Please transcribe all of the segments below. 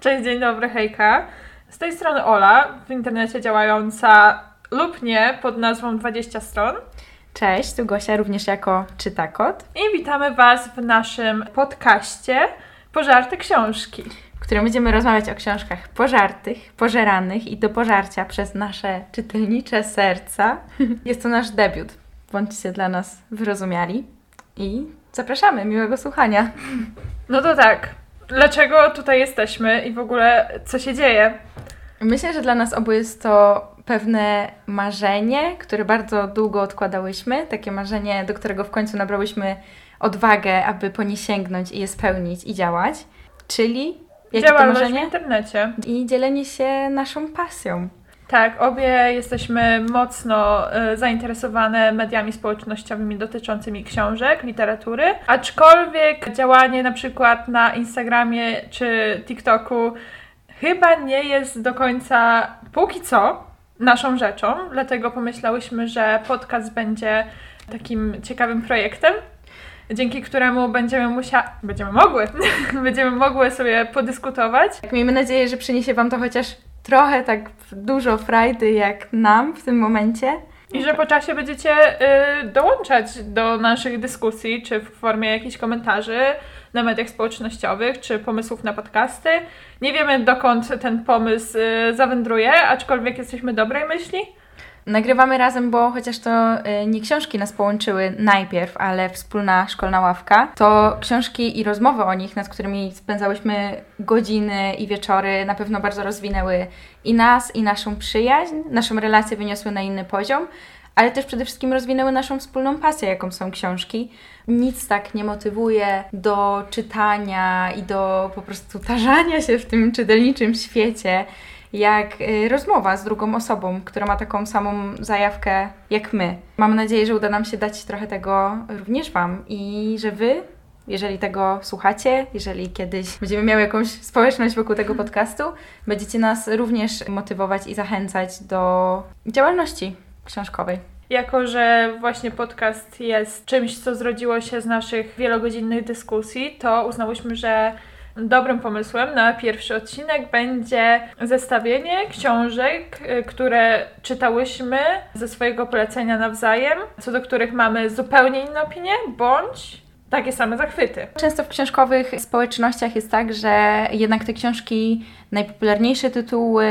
Cześć, dzień dobry, hejka. Z tej strony Ola, w internecie działająca lub nie pod nazwą 20 stron. Cześć, tu Gosia również jako Czytakot, I witamy Was w naszym podcaście Pożarte Książki. w którym będziemy rozmawiać o książkach pożartych, pożeranych i do pożarcia przez nasze czytelnicze serca. Jest to nasz debiut. Bądźcie dla nas wyrozumiali i zapraszamy, miłego słuchania. No to tak, dlaczego tutaj jesteśmy i w ogóle co się dzieje? Myślę, że dla nas obu jest to pewne marzenie, które bardzo długo odkładałyśmy. Takie marzenie, do którego w końcu nabrałyśmy odwagę, aby po nie sięgnąć i je spełnić i działać. Czyli jakie to Działalność w marzenie? internecie. I dzielenie się naszą pasją. Tak, obie jesteśmy mocno y, zainteresowane mediami społecznościowymi dotyczącymi książek, literatury, aczkolwiek działanie na przykład na Instagramie czy TikToku chyba nie jest do końca, póki co, naszą rzeczą, dlatego pomyślałyśmy, że podcast będzie takim ciekawym projektem, dzięki któremu będziemy musiały, będziemy mogły, będziemy mogły sobie podyskutować. Miejmy nadzieję, że przyniesie Wam to chociaż trochę tak dużo frajdy jak nam w tym momencie. I że po czasie będziecie y, dołączać do naszych dyskusji, czy w formie jakichś komentarzy na mediach społecznościowych, czy pomysłów na podcasty. Nie wiemy dokąd ten pomysł y, zawędruje, aczkolwiek jesteśmy dobrej myśli. Nagrywamy razem, bo chociaż to y, nie książki nas połączyły najpierw, ale wspólna szkolna ławka, to książki i rozmowy o nich, nad którymi spędzałyśmy godziny i wieczory, na pewno bardzo rozwinęły i nas, i naszą przyjaźń, naszą relację wyniosły na inny poziom, ale też przede wszystkim rozwinęły naszą wspólną pasję, jaką są książki. Nic tak nie motywuje do czytania i do po prostu tarzania się w tym czytelniczym świecie, jak y, rozmowa z drugą osobą, która ma taką samą zajawkę jak my. Mam nadzieję, że uda nam się dać trochę tego również Wam i że Wy, jeżeli tego słuchacie, jeżeli kiedyś będziemy miały jakąś społeczność wokół tego podcastu, będziecie nas również motywować i zachęcać do działalności książkowej. Jako, że właśnie podcast jest czymś, co zrodziło się z naszych wielogodzinnych dyskusji, to uznałyśmy, że dobrym pomysłem na pierwszy odcinek będzie zestawienie książek, y, które czytałyśmy ze swojego polecenia nawzajem, co do których mamy zupełnie inne opinie, bądź takie same zachwyty. Często w książkowych społecznościach jest tak, że jednak te książki, najpopularniejsze tytuły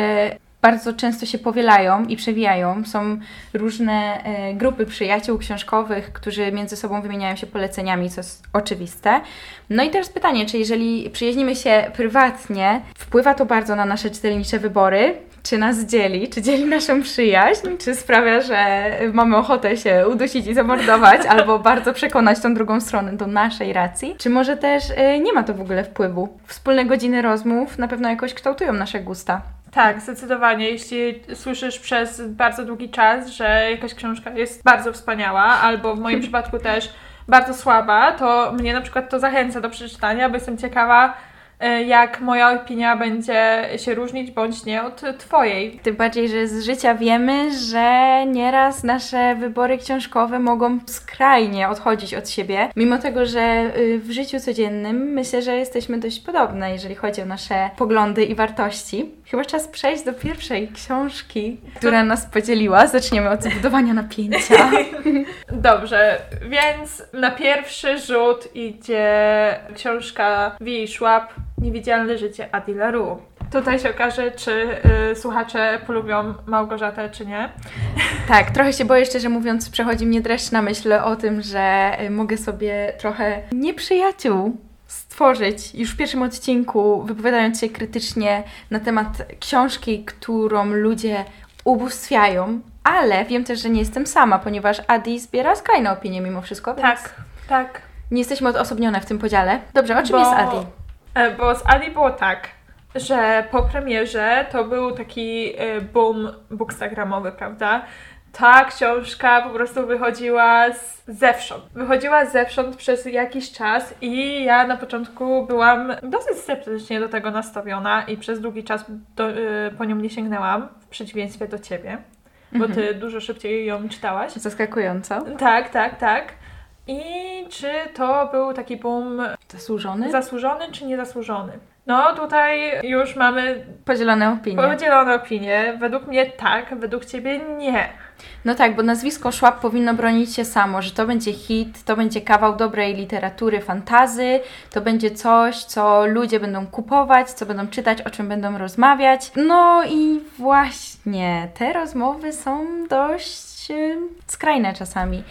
bardzo często się powielają i przewijają. Są różne e, grupy przyjaciół książkowych, którzy między sobą wymieniają się poleceniami, co jest oczywiste. No i teraz pytanie, czy jeżeli przyjaźnimy się prywatnie, wpływa to bardzo na nasze czytelnicze wybory? Czy nas dzieli, czy dzieli naszą przyjaźń, czy sprawia, że mamy ochotę się udusić i zamordować, albo bardzo przekonać tą drugą stronę do naszej racji? Czy może też y, nie ma to w ogóle wpływu? Wspólne godziny rozmów na pewno jakoś kształtują nasze gusta. Tak, zdecydowanie. Jeśli słyszysz przez bardzo długi czas, że jakaś książka jest bardzo wspaniała, albo w moim przypadku też bardzo słaba, to mnie na przykład to zachęca do przeczytania, bo jestem ciekawa, y, jak moja opinia będzie się różnić bądź nie od Twojej. Tym bardziej, że z życia wiemy, że nieraz nasze wybory książkowe mogą skrajnie odchodzić od siebie, mimo tego, że y, w życiu codziennym myślę, że jesteśmy dość podobne, jeżeli chodzi o nasze poglądy i wartości. Chyba czas przejść do pierwszej książki, która nas podzieliła. Zaczniemy od budowania napięcia. Dobrze, więc na pierwszy rzut idzie książka V. Schwab Niewidzialne życie Adi LaRue. Tutaj się okaże, czy y, słuchacze polubią Małgorzatę, czy nie. Tak, trochę się boję, szczerze mówiąc, przechodzi mnie dreszcz na myśl o tym, że y, mogę sobie trochę nieprzyjaciół stworzyć już w pierwszym odcinku, wypowiadając się krytycznie na temat książki, którą ludzie ubóstwiają, ale wiem też, że nie jestem sama, ponieważ Adi zbiera skrajne opinie mimo wszystko, Tak, tak. nie jesteśmy odosobnione w tym podziale. Dobrze, o czym Bo- jest Adi? E, Bo z Adi było tak, że po premierze to był taki e, boom bookstagramowy, prawda? Ta książka po prostu wychodziła z zewsząd. Wychodziła zewsząd przez jakiś czas i ja na początku byłam dosyć sceptycznie do tego nastawiona i przez długi czas do, e, po nią nie sięgnęłam, w przeciwieństwie do Ciebie, bo Ty dużo szybciej ją czytałaś. Zaskakująco. Tak, tak, tak. I czy to był taki boom Zasłużony? zasłużony czy niezasłużony? No tutaj już mamy Podzielone opinie. podzielone opinie. Według mnie tak, według ciebie nie. No tak, bo nazwisko Schwab powinno bronić się samo, że to będzie hit, to będzie kawał dobrej literatury, fantazy, to będzie coś, co ludzie będą kupować, co będą czytać, o czym będą rozmawiać. No i właśnie, te rozmowy są dość e, skrajne czasami.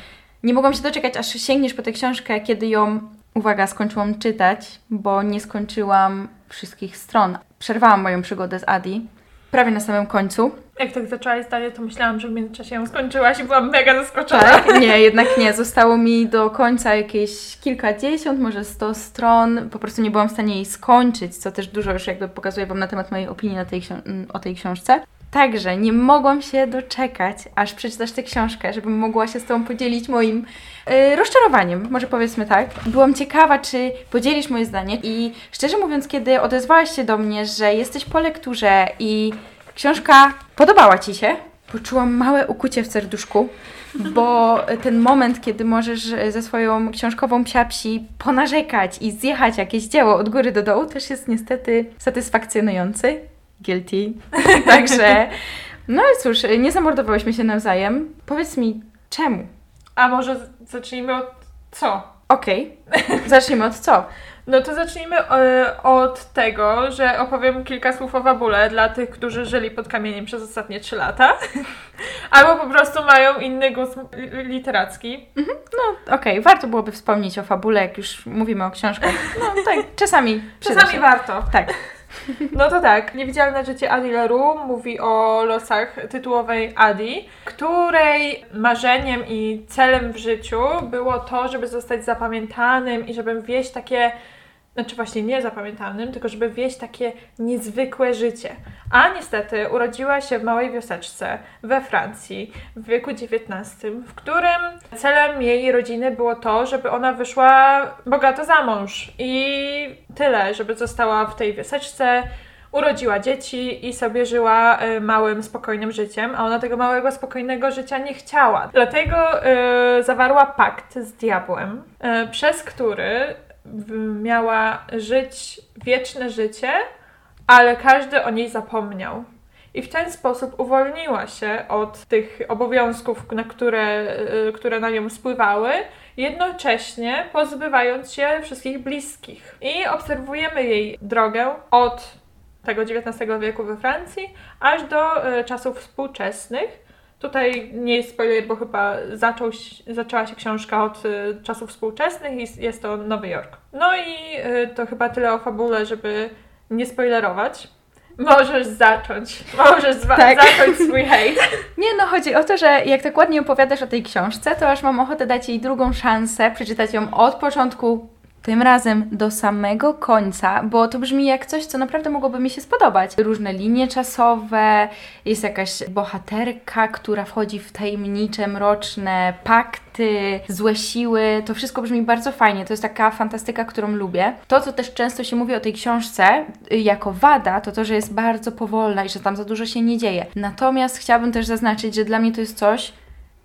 Nie mogłam się doczekać, aż sięgniesz po tę książkę, kiedy ją, uwaga, skończyłam czytać, bo nie skończyłam wszystkich stron. Przerwałam moją przygodę z Adi, prawie na samym końcu. Jak tak zaczęłaś zdanie, to myślałam, że w międzyczasie ją skończyłaś i byłam mega zaskoczona. Tak? Nie, jednak nie. Zostało mi do końca jakieś kilkadziesiąt, może sto stron. Po prostu nie byłam w stanie jej skończyć, co też dużo już jakby pokazuje Wam na temat mojej opinii na tej o tej książce. Także nie mogłam się doczekać, aż przeczytasz tę książkę, żebym mogła się z Tobą podzielić moim rozczarowaniem, może powiedzmy tak. Byłam ciekawa, czy podzielisz moje zdanie i szczerze mówiąc, kiedy odezwałaś się do mnie, że jesteś po lekturze i książka podobała Ci się, poczułam małe ukucie w serduszku, bo ten moment, kiedy możesz ze swoją książkową psiapsi ponarzekać i zjechać jakieś dzieło od góry do dołu, też jest niestety satysfakcjonujący. Guilty. Także, no i cóż, nie zamordowałyśmy się nawzajem. Powiedz mi, czemu? A może zacznijmy od co? Okej, zacznijmy od co? No to zacznijmy e, od tego, że opowiem kilka słów o fabule dla tych, którzy żyli pod kamieniem przez ostatnie 3 lata. Albo po prostu mają inny gust li- literacki. No, okej, warto byłoby wspomnieć o fabule, jak już mówimy o książkach. No tak, czasami Czasami się. warto. Tak. No to tak, Niewidzialne życie Adi Leroux mówi o losach tytułowej Adi, której marzeniem i celem w życiu było to, żeby zostać zapamiętanym i żeby wieść takie, znaczy właśnie nie zapamiętanym, tylko żeby wieść takie niezwykłe życie. A niestety urodziła się w małej wioseczce we Francji w wieku XIX, w którym celem jej rodziny było to, żeby ona wyszła bogato za mąż i tyle, żeby została w tej wioseczce, urodziła dzieci i sobie żyła y, małym, spokojnym życiem, a ona tego małego, spokojnego życia nie chciała. Dlatego y, zawarła pakt z diabłem, y, przez który miała żyć wieczne życie, ale każdy o niej zapomniał. I w ten sposób uwolniła się od tych obowiązków, na które, y, które na nią spływały, jednocześnie pozbywając się wszystkich bliskich. I obserwujemy jej drogę od tego XIX wieku we Francji aż do y, czasów współczesnych. Tutaj nie jest spoiler, bo chyba zaczął, zaczęła się książka od y, czasów współczesnych i jest to Nowy Jork. No i y, to chyba tyle o fabule, żeby nie spoilerować. Możesz zacząć. Możesz Tak. zacząć swój hejt. Nie no, chodzi o to, że jak tak ładnie opowiadasz o tej książce, to aż mam ochotę dać jej drugą szansę, przeczytać ją od początku, tym razem do samego końca, bo to brzmi jak coś, co naprawdę mogłoby mi się spodobać. Różne linie czasowe, jest jakaś bohaterka, która wchodzi w tajemnicze, mroczne pakty, złe siły. To wszystko brzmi bardzo fajnie. To jest taka fantastyka, którą lubię. To, co też często się mówi o tej książce y, jako wada, to to, że jest bardzo powolna i że tam za dużo się nie dzieje. Natomiast chciałabym też zaznaczyć, że dla mnie to jest coś,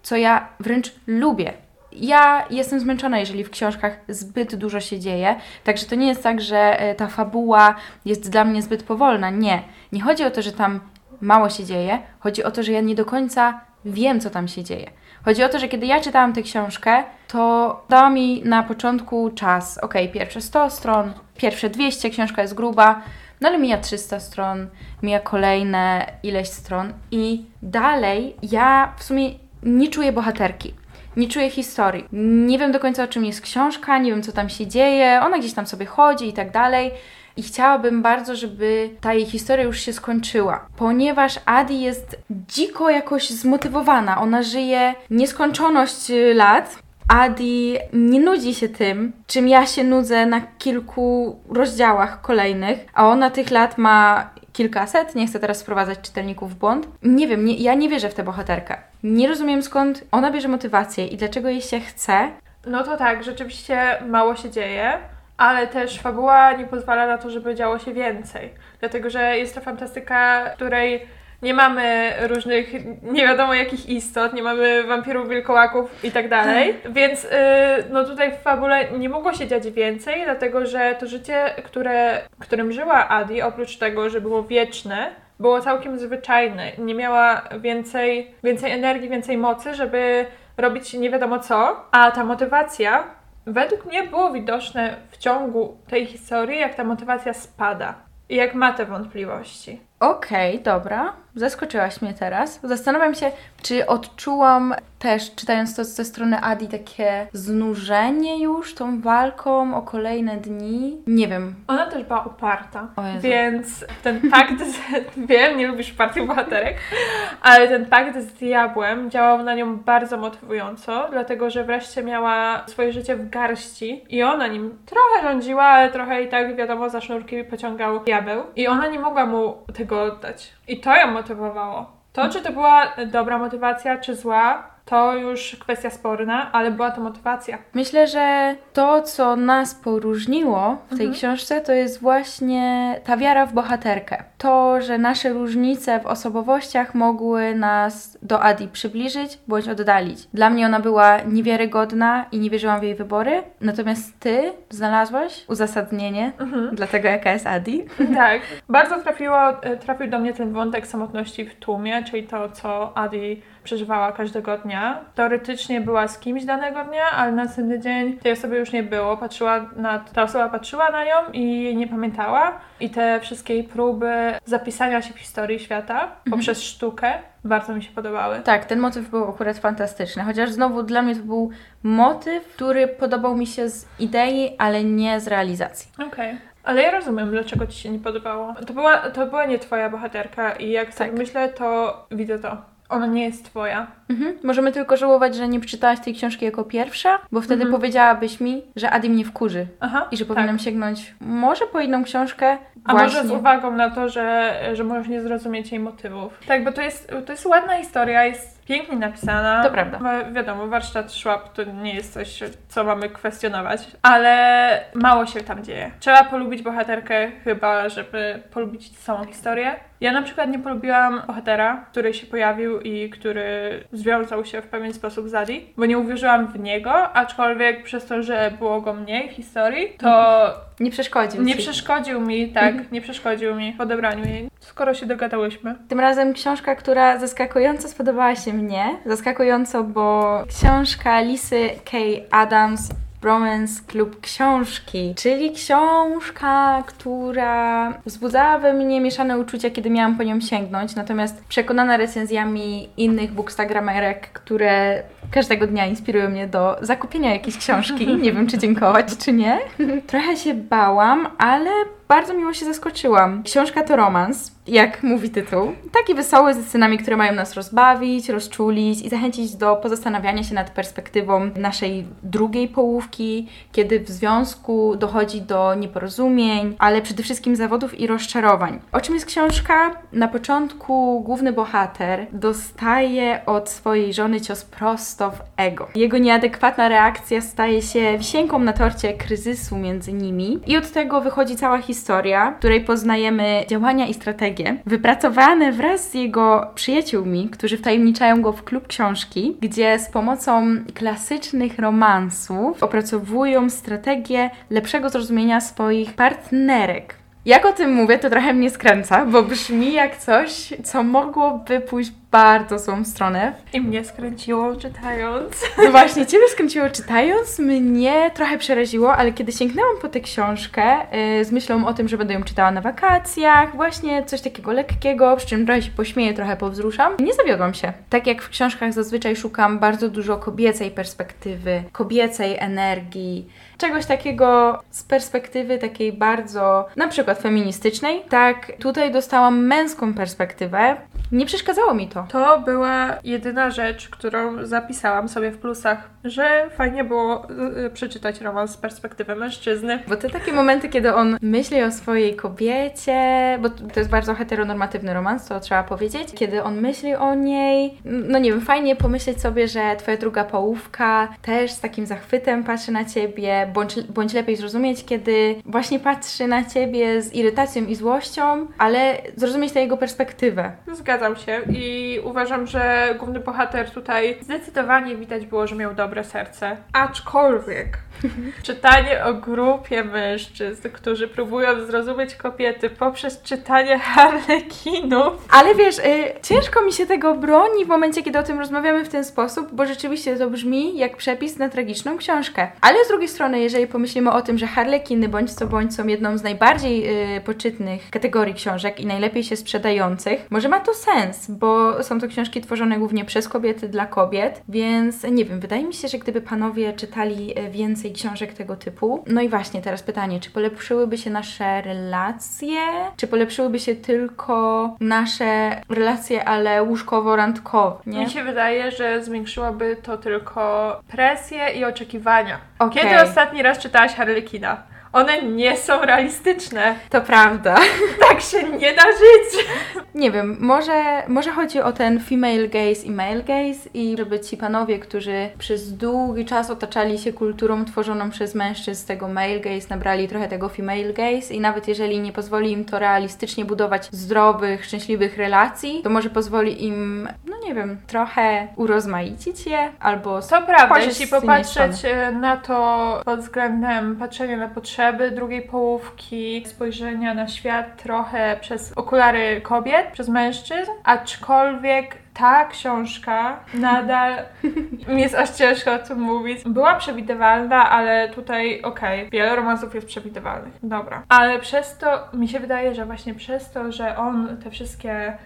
co ja wręcz lubię. Ja jestem zmęczona, jeżeli w książkach zbyt dużo się dzieje, także to nie jest tak, że e, ta fabuła jest dla mnie zbyt powolna. Nie. Nie chodzi o to, że tam mało się dzieje, chodzi o to, że ja nie do końca wiem, co tam się dzieje. Chodzi o to, że kiedy ja czytałam tę książkę, to dała mi na początku czas, ok, pierwsze 100 stron, pierwsze 200, książka jest gruba, no ale mija 300 stron, mija kolejne ileś stron i dalej ja w sumie nie czuję bohaterki. Nie czuję historii. Nie wiem do końca o czym jest książka, nie wiem co tam się dzieje. Ona gdzieś tam sobie chodzi i tak dalej. I chciałabym bardzo, żeby ta jej historia już się skończyła, ponieważ Adi jest dziko jakoś zmotywowana. Ona żyje nieskończoność y, lat. Adi nie nudzi się tym, czym ja się nudzę na kilku rozdziałach kolejnych, a ona tych lat ma kilkaset, nie chcę teraz wprowadzać czytelników w błąd. Nie wiem, nie, ja nie wierzę w tę bohaterkę. Nie rozumiem skąd ona bierze motywację i dlaczego jej się chce. No to tak, rzeczywiście mało się dzieje, ale też fabuła nie pozwala na to, żeby działo się więcej. Dlatego, że jest to fantastyka, której nie mamy różnych, nie wiadomo jakich istot, nie mamy wampirów, wilkołaków i tak dalej, więc y, no tutaj w fabule nie mogło się dziać więcej, dlatego że to życie, które, którym żyła Adi, oprócz tego, że było wieczne, było całkiem zwyczajne. Nie miała więcej, więcej energii, więcej mocy, żeby robić nie wiadomo co, a ta motywacja według mnie było widoczne w ciągu tej historii, jak ta motywacja spada i jak ma te wątpliwości. Okej, dobra. Zaskoczyłaś mnie teraz. Zastanawiam się, czy odczułam też, czytając to ze strony Adi, takie znużenie już tą walką o kolejne dni. Nie wiem. Ona też była uparta, więc ten pakt, z, wiem, nie lubisz upartych bohaterek, ale ten pakt z diabłem działał na nią bardzo motywująco, dlatego że wreszcie miała swoje życie w garści i ona nim trochę rządziła, ale trochę i tak wiadomo za sznurki pociągał diabeł i ona nie mogła mu tego oddać. I to ją motywowało. To, czy to była dobra motywacja, czy zła, to już kwestia sporna, ale była to motywacja. Myślę, że to, co nas poróżniło w tej Mhm. książce, to jest właśnie ta wiara w bohaterkę. To, że nasze różnice w osobowościach mogły nas do Adi przybliżyć bądź oddalić. Dla mnie ona była niewiarygodna i nie wierzyłam w jej wybory, natomiast ty znalazłaś uzasadnienie Mhm. dla tego, jaka jest Adi. Tak. Bardzo trafiło, e, trafił do mnie ten wątek samotności w tłumie, czyli to, co Adi przeżywała każdego dnia. Teoretycznie była z kimś danego dnia, ale na następny dzień tej osoby już nie było. Patrzyła na, ta osoba patrzyła na nią i jej nie pamiętała. I te wszystkie jej próby zapisania się w historii świata poprzez sztukę bardzo mi się podobały. Tak, ten motyw był akurat fantastyczny, chociaż znowu dla mnie to był motyw, który podobał mi się z idei, ale nie z realizacji. Okej. Ale ja rozumiem, dlaczego ci się nie podobało. To była, to była nie twoja bohaterka i jak sobie Tak. myślę, to widzę to. Ona nie jest twoja. Mhm. Możemy tylko żałować, że nie przeczytałaś tej książki jako pierwsza, bo wtedy Mhm. powiedziałabyś mi, że Adi mnie wkurzy Aha. i że tak. powinnam sięgnąć może po inną książkę. A właśnie. może z uwagą na to, że, że możesz nie zrozumieć jej motywów. Tak, bo to jest, to jest ładna historia, jest pięknie napisana. To prawda. Wiadomo, warsztat Schwab to nie jest coś, co mamy kwestionować, ale mało się tam dzieje. Trzeba polubić bohaterkę chyba, żeby polubić samą historię. Ja na przykład nie polubiłam bohatera, który się pojawił i który związał się w pewien sposób z Adi, bo nie uwierzyłam w niego, aczkolwiek przez to, że było go mniej w historii, to Nie przeszkodził nie ci. przeszkodził mi, tak, nie przeszkodził mi w odebraniu jej. Skoro się dogadałyśmy. Tym razem książka, która zaskakująco spodobała się mnie. Zaskakująco, bo książka Lisy K. Adams Bromance Klub Książki, czyli książka, która wzbudzała we mnie mieszane uczucia, kiedy miałam po nią sięgnąć, natomiast przekonana recenzjami innych bookstagramerek, które każdego dnia inspirują mnie do zakupienia jakiejś książki, nie wiem czy dziękować, czy nie, trochę się bałam, ale bardzo miło się zaskoczyłam. Książka to romans, jak mówi tytuł. Taki wesoły, ze scenami, które mają nas rozbawić, rozczulić i zachęcić do pozastanawiania się nad perspektywą naszej drugiej połówki, kiedy w związku dochodzi do nieporozumień, ale przede wszystkim zawodów i rozczarowań. O czym jest książka? Na początku główny bohater dostaje od swojej żony cios prosto w ego. Jego nieadekwatna reakcja staje się wisienką na torcie kryzysu między nimi i od tego wychodzi cała historia, w której poznajemy działania i strategie wypracowane wraz z jego przyjaciółmi, którzy wtajemniczają go w klub książki, gdzie z pomocą klasycznych romansów opracowują strategię lepszego zrozumienia swoich partnerek. Jak o tym mówię, to trochę mnie skręca, bo brzmi jak coś, co mogłoby pójść bardzo złą stronę. I mnie skręciło czytając. No właśnie, Ciebie skręciło czytając, mnie trochę przeraziło, ale kiedy sięgnęłam po tę książkę yy, z myślą o tym, że będę ją czytała na wakacjach, właśnie coś takiego lekkiego, przy czym trochę się pośmieję, trochę powzruszam, nie zawiodłam się. Tak jak w książkach zazwyczaj szukam bardzo dużo kobiecej perspektywy, kobiecej energii, czegoś takiego z perspektywy takiej bardzo, na przykład feministycznej, tak tutaj dostałam męską perspektywę. Nie przeszkadzało mi to. To była jedyna rzecz, którą zapisałam sobie w plusach że fajnie było y, przeczytać romans z perspektywy mężczyzny. Bo te takie momenty, kiedy on myśli o swojej kobiecie, bo to jest bardzo heteronormatywny romans, to trzeba powiedzieć, kiedy on myśli o niej, no nie wiem, fajnie pomyśleć sobie, że twoja druga połówka też z takim zachwytem patrzy na ciebie, bądź, bądź lepiej zrozumieć, kiedy właśnie patrzy na ciebie z irytacją i złością, ale zrozumieć tę jego perspektywę. Zgadzam się i uważam, że główny bohater tutaj zdecydowanie widać było, że miał dobre serce. Aczkolwiek czytanie o grupie mężczyzn, którzy próbują zrozumieć kobiety poprzez czytanie harlekinów. Ale wiesz, y, ciężko mi się tego broni w momencie, kiedy o tym rozmawiamy w ten sposób, bo rzeczywiście to brzmi jak przepis na tragiczną książkę. Ale z drugiej strony, jeżeli pomyślimy o tym, że harlekiny bądź co bądź są jedną z najbardziej y, poczytnych kategorii książek i najlepiej się sprzedających, może ma to sens, bo są to książki tworzone głównie przez kobiety dla kobiet, więc nie wiem, wydaje mi się, że gdyby panowie czytali y, więcej książek tego typu, no i właśnie teraz pytanie, czy polepszyłyby się nasze relacje, czy polepszyłyby się tylko nasze relacje, ale łóżkowo-randkowe, nie? Mi się wydaje, że zwiększyłoby to tylko presję i oczekiwania. Okej. Kiedy ostatni raz czytałaś Harlekina? One nie są realistyczne. To prawda. Tak się nie da żyć. Nie wiem, może, może chodzi o ten female gaze i male gaze i żeby ci panowie, którzy przez długi czas otaczali się kulturą tworzoną przez mężczyzn z tego male gaze, nabrali trochę tego female gaze i nawet jeżeli nie pozwoli im to realistycznie budować zdrowych, szczęśliwych relacji, to może pozwoli im, no nie wiem, trochę urozmaicić je albo To prawda, jeśli popatrzeć e, na to pod względem patrzenia na potrzeby drugiej połówki, spojrzenia na świat trochę przez okulary kobiet, przez mężczyzn, aczkolwiek ta książka nadal mi jest aż ciężko o tym mówić. Była przewidywalna, ale tutaj okej, wiele romansów jest przewidywalnych. Dobra. Ale przez to mi się wydaje, że właśnie przez to, że on te wszystkie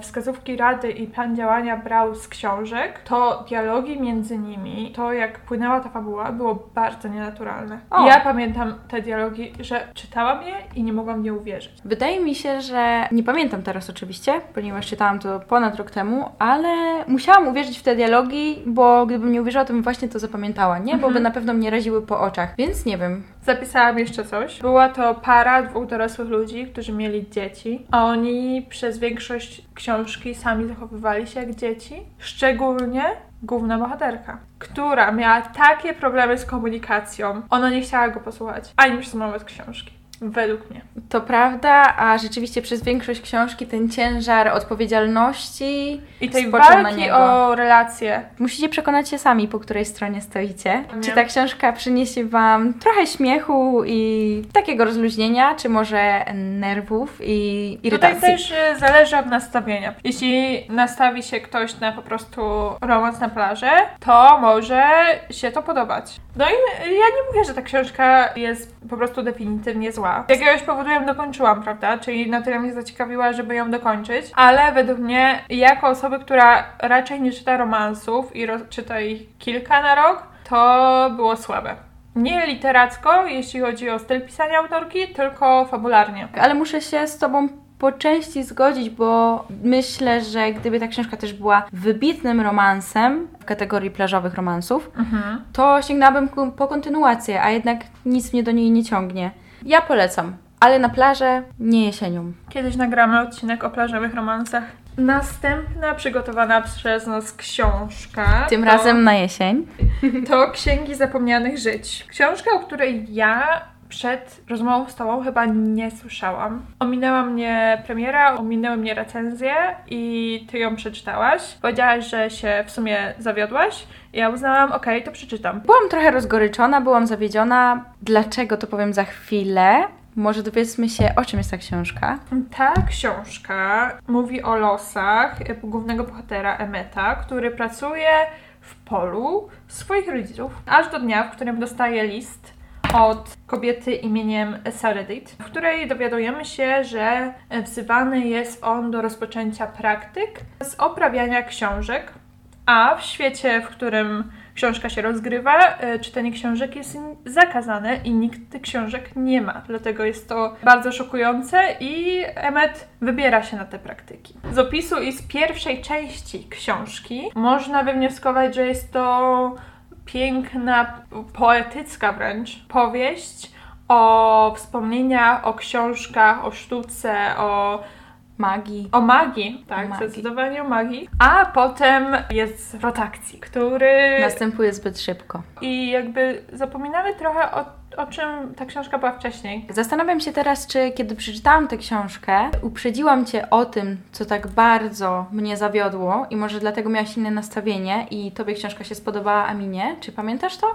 wskazówki rady i plan działania brał z książek, to dialogi między nimi, to jak płynęła ta fabuła, było bardzo nienaturalne. O. Ja pamiętam te dialogi, że czytałam je i nie mogłam nie uwierzyć. Wydaje mi się, że nie pamiętam teraz oczywiście, ponieważ czytałam to ponad rok temu, ale musiałam uwierzyć w te dialogi, bo gdybym nie uwierzyła, to bym właśnie to zapamiętała, nie? Bo by na pewno mnie raziły po oczach, więc nie wiem. Zapisałam jeszcze coś. Była to para dwóch dorosłych ludzi, którzy mieli dzieci, a oni przez większość książki sami zachowywali się jak dzieci. Szczególnie główna bohaterka, która miała takie problemy z komunikacją. Ona nie chciała go posłuchać, ani przez moment książki. Według mnie. To prawda, a rzeczywiście przez większość książki ten ciężar odpowiedzialności I tej walki o relacje. Musicie przekonać się sami, po której stronie stoicie. Czy ta książka przyniesie Wam trochę śmiechu i takiego rozluźnienia, czy może nerwów i irytacji? Tutaj też y, zależy od nastawienia. Jeśli nastawi się ktoś na po prostu romans na plaży, to może się to podobać. No i ja nie mówię, że ta książka jest po prostu definitywnie zła. Z jakiegoś powodu ją dokończyłam, prawda? Czyli na tyle mnie zaciekawiła, żeby ją dokończyć. Ale według mnie, jako osoby, która raczej nie czyta romansów i czyta ich kilka na rok, to było słabe. Nie literacko, jeśli chodzi o styl pisania autorki, tylko fabularnie. Ale muszę się z Tobą po części zgodzić, bo myślę, że gdyby ta książka też była wybitnym romansem w kategorii plażowych romansów, Mhm. to sięgnęłabym po kontynuację, a jednak nic mnie do niej nie ciągnie. Ja polecam, ale na plażę nie jesienią. Kiedyś nagramy odcinek o plażowych romansach. Następna przygotowana przez nas książka. Tym to, razem na jesień. To Księgi Zapomnianych Żyć. Książka, o której ja przed rozmową z Tobą chyba nie słyszałam. Ominęła mnie premiera, ominęły mnie recenzje i Ty ją przeczytałaś. Powiedziałaś, że się w sumie zawiodłaś i ja uznałam, okej, to przeczytam. Byłam trochę rozgoryczona, byłam zawiedziona. Dlaczego to powiem za chwilę? Może dowiedzmy się, o czym jest ta książka. Ta książka mówi o losach głównego bohatera Emeta, który pracuje w polu swoich rodziców, aż do dnia, w którym dostaje list od kobiety imieniem Saredit, w której dowiadujemy się, że wzywany jest on do rozpoczęcia praktyk z oprawiania książek, a w świecie, w którym książka się rozgrywa, e, czytanie książek jest zakazane i nikt tych książek nie ma. Dlatego jest to bardzo szokujące i Emmet wybiera się na te praktyki. Z opisu i z pierwszej części książki można wywnioskować, że jest to piękna, poetycka wręcz powieść o wspomnieniach, o książkach, o sztuce, o Magii. o magii, tak, magii. zdecydowanie o magii. A potem jest zwrot akcji, który... Następuje zbyt szybko. I jakby zapominamy trochę o, o czym ta książka była wcześniej. Zastanawiam się teraz, czy kiedy przeczytałam tę książkę, uprzedziłam Cię o tym, co tak bardzo mnie zawiodło i może dlatego miałaś inne nastawienie i Tobie książka się spodobała, a mi nie. Czy pamiętasz to?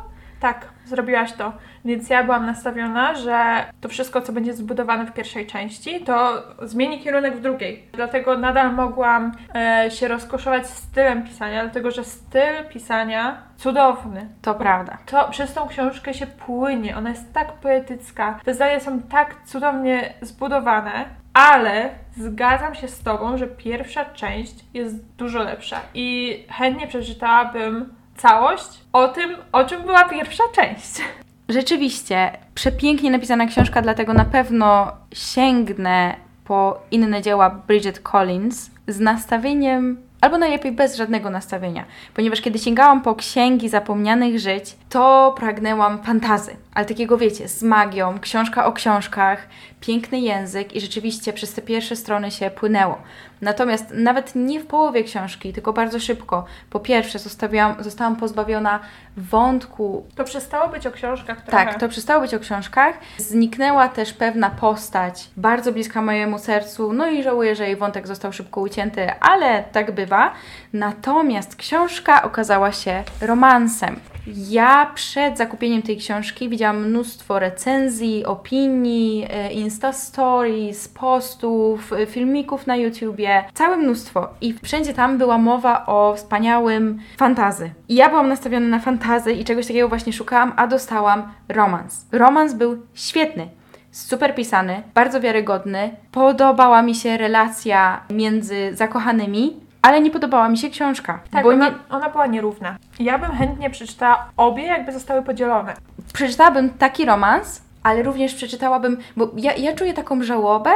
Tak, zrobiłaś to. Więc ja byłam nastawiona, że to wszystko, co będzie zbudowane w pierwszej części, to zmieni kierunek w drugiej. Dlatego nadal mogłam e, się rozkoszować stylem pisania, dlatego że styl pisania cudowny. To prawda. To przez tą książkę się płynie, ona jest tak poetycka, te zdania są tak cudownie zbudowane, ale zgadzam się z Tobą, że pierwsza część jest dużo lepsza i chętnie przeczytałabym całość o tym, o czym była pierwsza część. Rzeczywiście, przepięknie napisana książka, dlatego na pewno sięgnę po inne dzieła Bridget Collins z nastawieniem, albo najlepiej bez żadnego nastawienia, ponieważ kiedy sięgałam po księgi zapomnianych żyć, to pragnęłam fantazy, ale takiego wiecie, z magią, książka o książkach, piękny język i rzeczywiście przez te pierwsze strony się płynęło. Natomiast nawet nie w połowie książki, tylko bardzo szybko. Po pierwsze, zostawiłam, zostałam pozbawiona wątku To przestało być o książkach trochę. tak, to przestało być o książkach. Zniknęła też pewna postać, bardzo bliska mojemu sercu, no i żałuję, że jej wątek został szybko ucięty, ale tak bywa. Natomiast książka okazała się romansem. Ja przed zakupieniem tej książki widziałam mnóstwo recenzji, opinii, e, Insta Stories, postów, e, filmików na YouTubie, całe mnóstwo. I wszędzie tam była mowa o wspaniałym fantazy. I ja byłam nastawiona na fantazy i czegoś takiego właśnie szukałam, a dostałam romans. Romans był świetny. Super pisany, bardzo wiarygodny. Podobała mi się relacja między zakochanymi, ale nie podobała mi się książka. Tak, bo ona, nie, ona była nierówna. Ja bym chętnie przeczytała obie, jakby zostały podzielone. przeczytałabym taki romans, ale również przeczytałabym, bo ja, ja czuję taką żałobę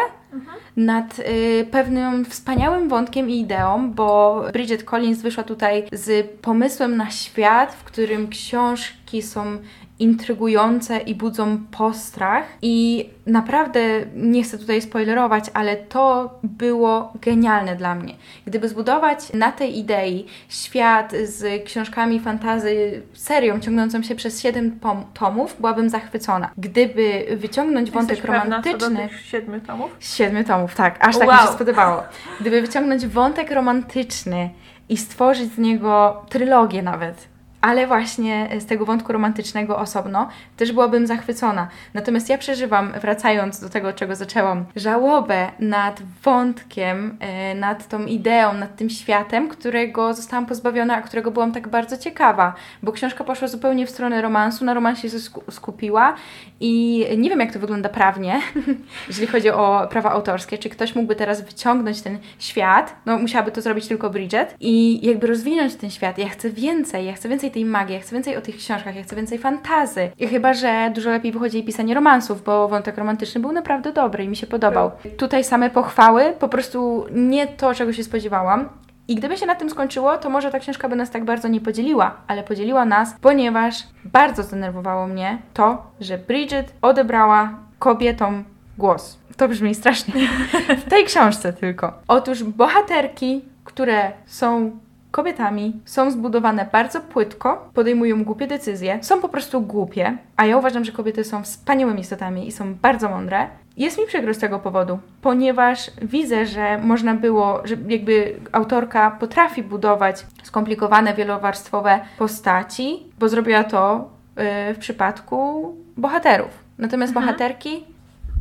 nad y, pewnym wspaniałym wątkiem i ideą, bo Bridget Collins wyszła tutaj z pomysłem na świat, w którym książki są intrygujące i budzą postrach i naprawdę nie chcę tutaj spoilerować, ale to było genialne dla mnie. Gdyby zbudować na tej idei świat z książkami fantazy, serią ciągnącą się przez 7 pom- tomów, byłabym zachwycona. Gdyby wyciągnąć wątek Jesteś romantyczny... siedmiu tomów? Z siedmiu tomów, tak. Aż tak mi Wow. się spodobało. Gdyby wyciągnąć wątek romantyczny i stworzyć z niego trylogię nawet, ale właśnie z tego wątku romantycznego osobno, też byłabym zachwycona. Natomiast ja przeżywam, wracając do tego, czego zaczęłam, żałobę nad wątkiem, e, nad tą ideą, nad tym światem, którego zostałam pozbawiona, a którego byłam tak bardzo ciekawa, bo książka poszła zupełnie w stronę romansu, na romansie się sku- skupiła i nie wiem, jak to wygląda prawnie, jeżeli chodzi o prawa autorskie, czy ktoś mógłby teraz wyciągnąć ten świat, no musiałaby to zrobić tylko Bridget i jakby rozwinąć ten świat. Ja chcę więcej, ja chcę więcej tej magii, ja chcę więcej o tych książkach, ja chcę więcej fantazy. I chyba, że dużo lepiej wychodzi jej pisanie romansów, bo wątek romantyczny był naprawdę dobry i mi się podobał. Tutaj same pochwały, po prostu nie to, czego się spodziewałam. I gdyby się na tym skończyło, to może ta książka by nas tak bardzo nie podzieliła, ale podzieliła nas, ponieważ bardzo zdenerwowało mnie to, że Bridget odebrała kobietom głos. To brzmi strasznie. W tej książce tylko. Otóż bohaterki, które są kobietami, są zbudowane bardzo płytko, podejmują głupie decyzje, są po prostu głupie, a ja uważam, że kobiety są wspaniałymi istotami i są bardzo mądre. Jest mi przykro z tego powodu, ponieważ widzę, że można było, że jakby autorka potrafi budować skomplikowane, wielowarstwowe postaci, bo zrobiła to yy, w przypadku bohaterów. Natomiast bohaterki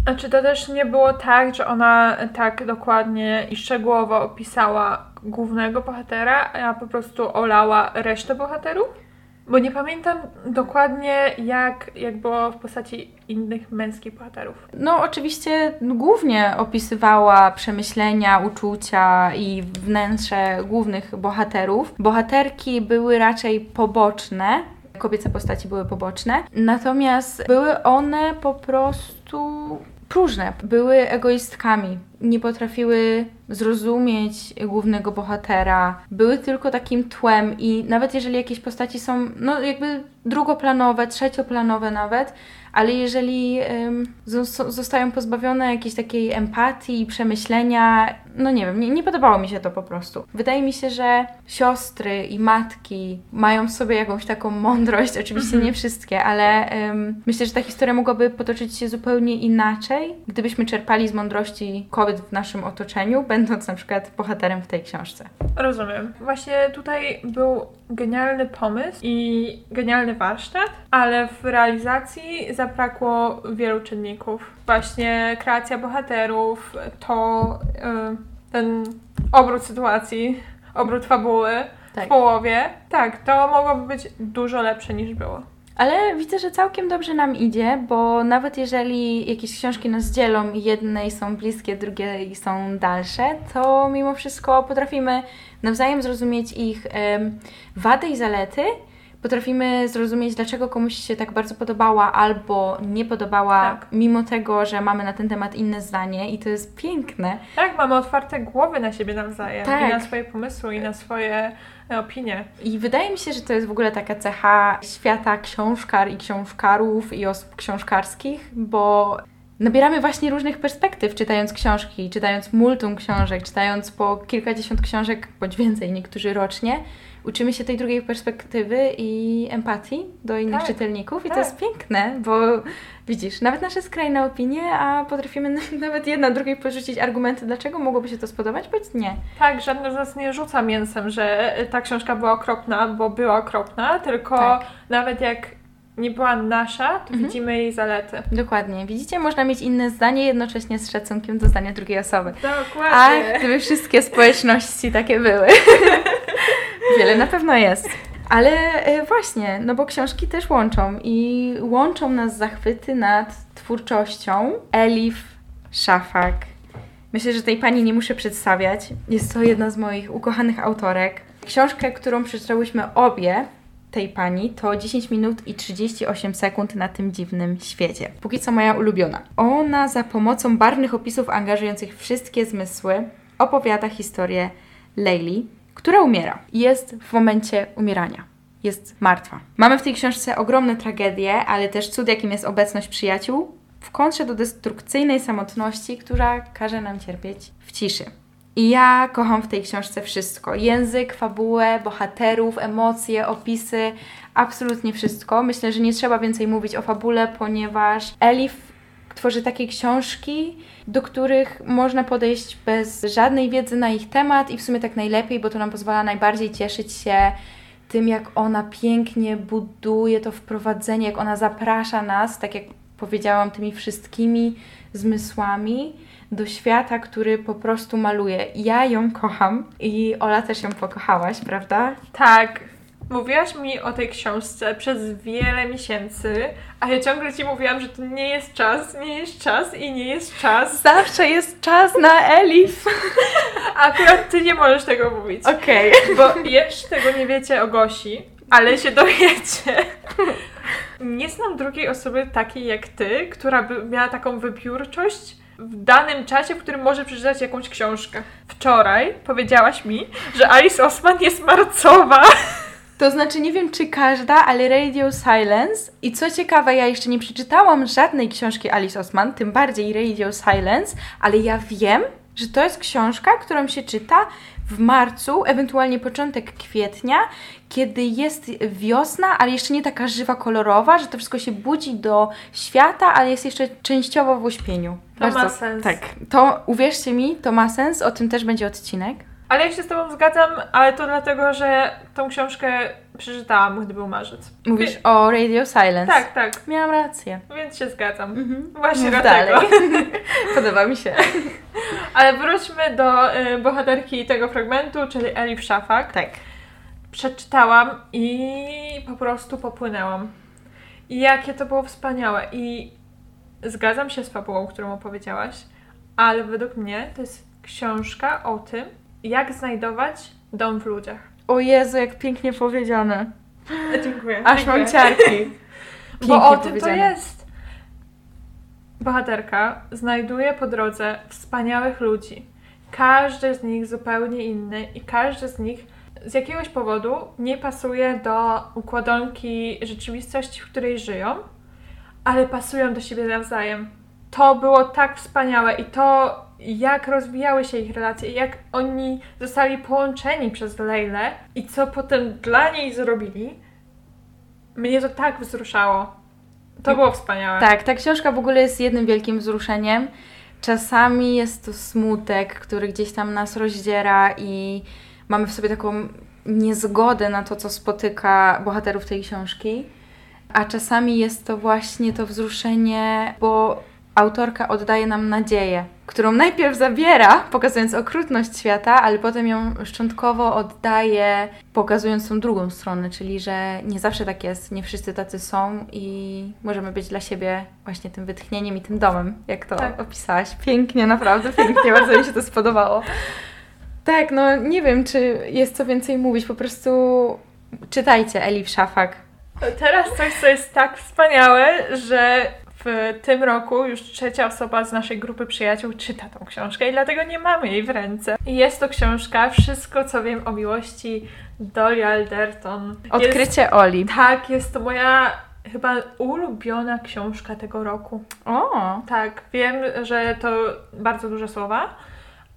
A czy to też nie było tak, że ona tak dokładnie i szczegółowo opisała głównego bohatera, a po prostu olała resztę bohaterów? Bo nie pamiętam dokładnie, jak, jak było w postaci innych męskich bohaterów. No, oczywiście głównie opisywała przemyślenia, uczucia i wnętrze głównych bohaterów. Bohaterki były raczej poboczne, kobiece postaci były poboczne, natomiast były one po prostu próżne. Były egoistkami. Nie potrafiły zrozumieć głównego bohatera. Były tylko takim tłem i nawet jeżeli jakieś postaci są, no jakby drugoplanowe, trzecioplanowe nawet, ale jeżeli zostają pozbawione jakiejś takiej empatii i przemyślenia, no nie wiem, nie, nie, podobało mi się to po prostu. Wydaje mi się, że siostry i matki mają w sobie jakąś taką mądrość, oczywiście -hmm. nie wszystkie, ale myślę, że ta historia mogłaby potoczyć się zupełnie inaczej, gdybyśmy czerpali z mądrości kobiet w naszym otoczeniu, będąc na przykład bohaterem w tej książce. Rozumiem. Właśnie tutaj był genialny pomysł i genialny warsztat, ale w realizacji zabrakło wielu czynników. Właśnie kreacja bohaterów, to yy, ten obrót sytuacji, obrót fabuły tak. w połowie. Tak, to mogłoby być dużo lepsze niż było. Ale widzę, że całkiem dobrze nam idzie, bo nawet jeżeli jakieś książki nas dzielą, jednej są bliskie, drugie są dalsze, to mimo wszystko potrafimy nawzajem zrozumieć ich wady i zalety. Potrafimy zrozumieć, dlaczego komuś się tak bardzo podobała albo nie podobała, tak. mimo tego, że mamy na ten temat inne zdanie i to jest piękne. Tak, mamy otwarte głowy na siebie nawzajem tak. i na swoje pomysły i na swoje opinie. I wydaje mi się, że to jest w ogóle taka cecha świata książkar i książkarów i osób książkarskich, bo nabieramy właśnie różnych perspektyw, czytając książki, czytając multum książek, czytając po kilkadziesiąt książek, bądź więcej, niektórzy rocznie uczymy się tej drugiej perspektywy i empatii do innych tak, czytelników i tak. to jest piękne, bo widzisz, nawet nasze skrajne opinie, a potrafimy nawet jedna drugiej porzucić argumenty, dlaczego mogłoby się to spodobać, bądź nie. Tak, żadne z nas nie rzuca mięsem, że ta książka była okropna, bo była okropna, tylko tak. nawet jak nie była nasza, to mhm. widzimy jej zalety. Dokładnie. Widzicie, można mieć inne zdanie jednocześnie z szacunkiem do zdania drugiej osoby. Dokładnie. A gdyby wszystkie społeczności takie były. Wiele na pewno jest. Ale e, właśnie, no bo książki też łączą i łączą nas zachwyty nad twórczością Elif Szafak. Myślę, że tej pani nie muszę przedstawiać. Jest to jedna z moich ukochanych autorek. Książkę, którą przeczytałyśmy obie, tej pani to 10 minut i 38 sekund na tym dziwnym świecie. Póki co moja ulubiona. Ona za pomocą barwnych opisów angażujących wszystkie zmysły opowiada historię Leili, która umiera. Jest w momencie umierania. Jest martwa. Mamy w tej książce ogromne tragedie, ale też cud, jakim jest obecność przyjaciół, w kontrze do destrukcyjnej samotności, która każe nam cierpieć w ciszy. I ja kocham w tej książce wszystko. Język, fabułę, bohaterów, emocje, opisy, absolutnie wszystko. Myślę, że nie trzeba więcej mówić o fabule, ponieważ Elif tworzy takie książki, do których można podejść bez żadnej wiedzy na ich temat i w sumie tak najlepiej, bo to nam pozwala najbardziej cieszyć się tym, jak ona pięknie buduje to wprowadzenie, jak ona zaprasza nas, tak jak powiedziałam, tymi wszystkimi zmysłami do świata, który po prostu maluje. Ja ją kocham i Ola też ją pokochałaś, prawda? Tak. Mówiłaś mi o tej książce przez wiele miesięcy, a ja ciągle Ci mówiłam, że to nie jest czas, nie jest czas i nie jest czas. Zawsze jest czas na Elif. Akurat Ty nie możesz tego mówić. Okej. Okay. Bo jeszcze tego nie wiecie o Gosi, ale się dowiecie. Nie znam drugiej osoby takiej jak Ty, która by miała taką wybiórczość w danym czasie, w którym może przeczytać jakąś książkę. Wczoraj powiedziałaś mi, że Alice Osman jest marcowa. To znaczy, nie wiem czy każda, ale Radio Silence. I co ciekawe, ja jeszcze nie przeczytałam żadnej książki Alice Osman, tym bardziej Radio Silence, ale ja wiem, że to jest książka, którą się czyta w marcu, ewentualnie początek kwietnia, kiedy jest wiosna, ale jeszcze nie taka żywa, kolorowa, że to wszystko się budzi do świata, ale jest jeszcze częściowo w uśpieniu. To Bardzo, ma sens. Tak. To uwierzcie mi, to ma sens, o tym też będzie odcinek. Ale ja się z Tobą zgadzam, ale to dlatego, że tą książkę przeczytałam, gdy był marzec. Mówisz Wie... o Radio Silence. Tak, tak. Miałam rację. Więc się zgadzam. Mhm. Właśnie Mów dlatego. Dalej. Podoba mi się. ale wróćmy do y, bohaterki tego fragmentu, czyli Elif Szafak. Tak. Przeczytałam i po prostu popłynęłam. I jakie to było wspaniałe. I zgadzam się z fabułą, którą opowiedziałaś, ale według mnie to jest książka o tym, jak znajdować dom w ludziach. O Jezu, jak pięknie powiedziane. Dziękuję. Aż dziękuję. mam ciarki. Bo o tym to jest. bohaterka znajduje po drodze wspaniałych ludzi. Każdy z nich zupełnie inny i każdy z nich z jakiegoś powodu nie pasuje do układanki rzeczywistości, w której żyją, ale pasują do siebie nawzajem. To było tak wspaniałe i to, jak rozwijały się ich relacje, jak oni zostali połączeni przez Leilę i co potem dla niej zrobili, mnie to tak wzruszało. To było wspaniałe. Tak, ta książka w ogóle jest jednym wielkim wzruszeniem. Czasami jest to smutek, który gdzieś tam nas rozdziera i mamy w sobie taką niezgodę na to, co spotyka bohaterów tej książki. A czasami jest to właśnie to wzruszenie, bo autorka oddaje nam nadzieję, którą najpierw zabiera, pokazując okrutność świata, ale potem ją szczątkowo oddaje, pokazując tą drugą stronę, czyli że nie zawsze tak jest, nie wszyscy tacy są i możemy być dla siebie właśnie tym wytchnieniem i tym domem, jak to tak. opisałaś. Pięknie, naprawdę pięknie, bardzo mi się to spodobało. Tak, no nie wiem, czy jest co więcej mówić, po prostu czytajcie Eli Szafak. Teraz coś, co jest tak wspaniałe, że w tym roku już trzecia osoba z naszej grupy przyjaciół czyta tą książkę i dlatego nie mamy jej w ręce. I jest to książka Wszystko, co wiem o miłości Dolly Alderton. Odkrycie jest, Oli. Tak, jest to moja chyba ulubiona książka tego roku. O! Tak, wiem, że to bardzo duże słowa,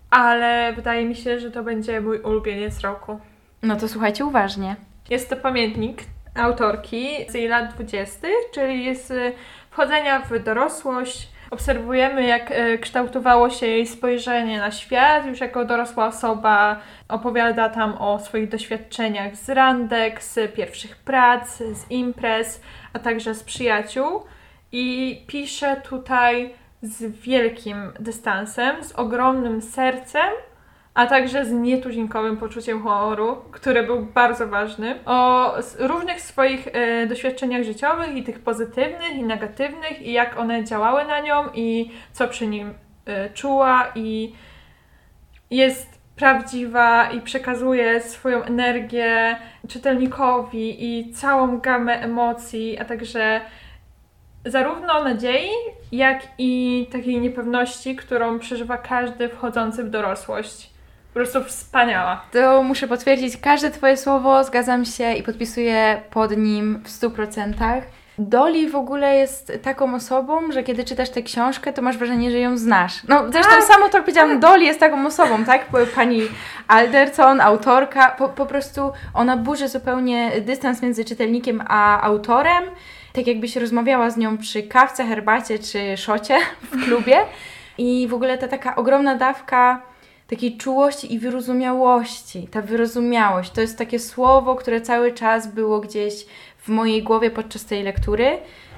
ale wydaje mi się, że to będzie mój ulubieniec roku. No to słuchajcie uważnie. Jest to pamiętnik autorki z jej lat 20., czyli z wchodzenia w dorosłość. Obserwujemy, jak e, kształtowało się jej spojrzenie na świat. Już jako dorosła osoba opowiada tam o swoich doświadczeniach z randek, z pierwszych prac, z imprez, a także z przyjaciół. I pisze tutaj z wielkim dystansem, z ogromnym sercem, a także z nietuzinkowym poczuciem humoru, który był bardzo ważny, o różnych swoich e, doświadczeniach życiowych i tych pozytywnych i negatywnych i jak one działały na nią i co przy nim e, czuła i jest prawdziwa i przekazuje swoją energię czytelnikowi i całą gamę emocji, a także zarówno nadziei, jak i takiej niepewności, którą przeżywa każdy wchodzący w dorosłość. Po prostu wspaniała. To muszę potwierdzić, każde Twoje słowo zgadzam się i podpisuję pod nim w 100%. Dolly w ogóle jest taką osobą, że kiedy czytasz tę książkę, to masz wrażenie, że ją znasz. No zresztą tak, samo to powiedziałam, tak. Dolly jest taką osobą, tak? Pani Alderson, autorka, po, po prostu ona burzy zupełnie dystans między czytelnikiem a autorem tak jakbyś rozmawiała z nią przy kawce, herbacie czy szocie w klubie. I w ogóle ta taka ogromna dawka takiej czułości i wyrozumiałości. Ta wyrozumiałość to jest takie słowo, które cały czas było gdzieś w mojej głowie podczas tej lektury.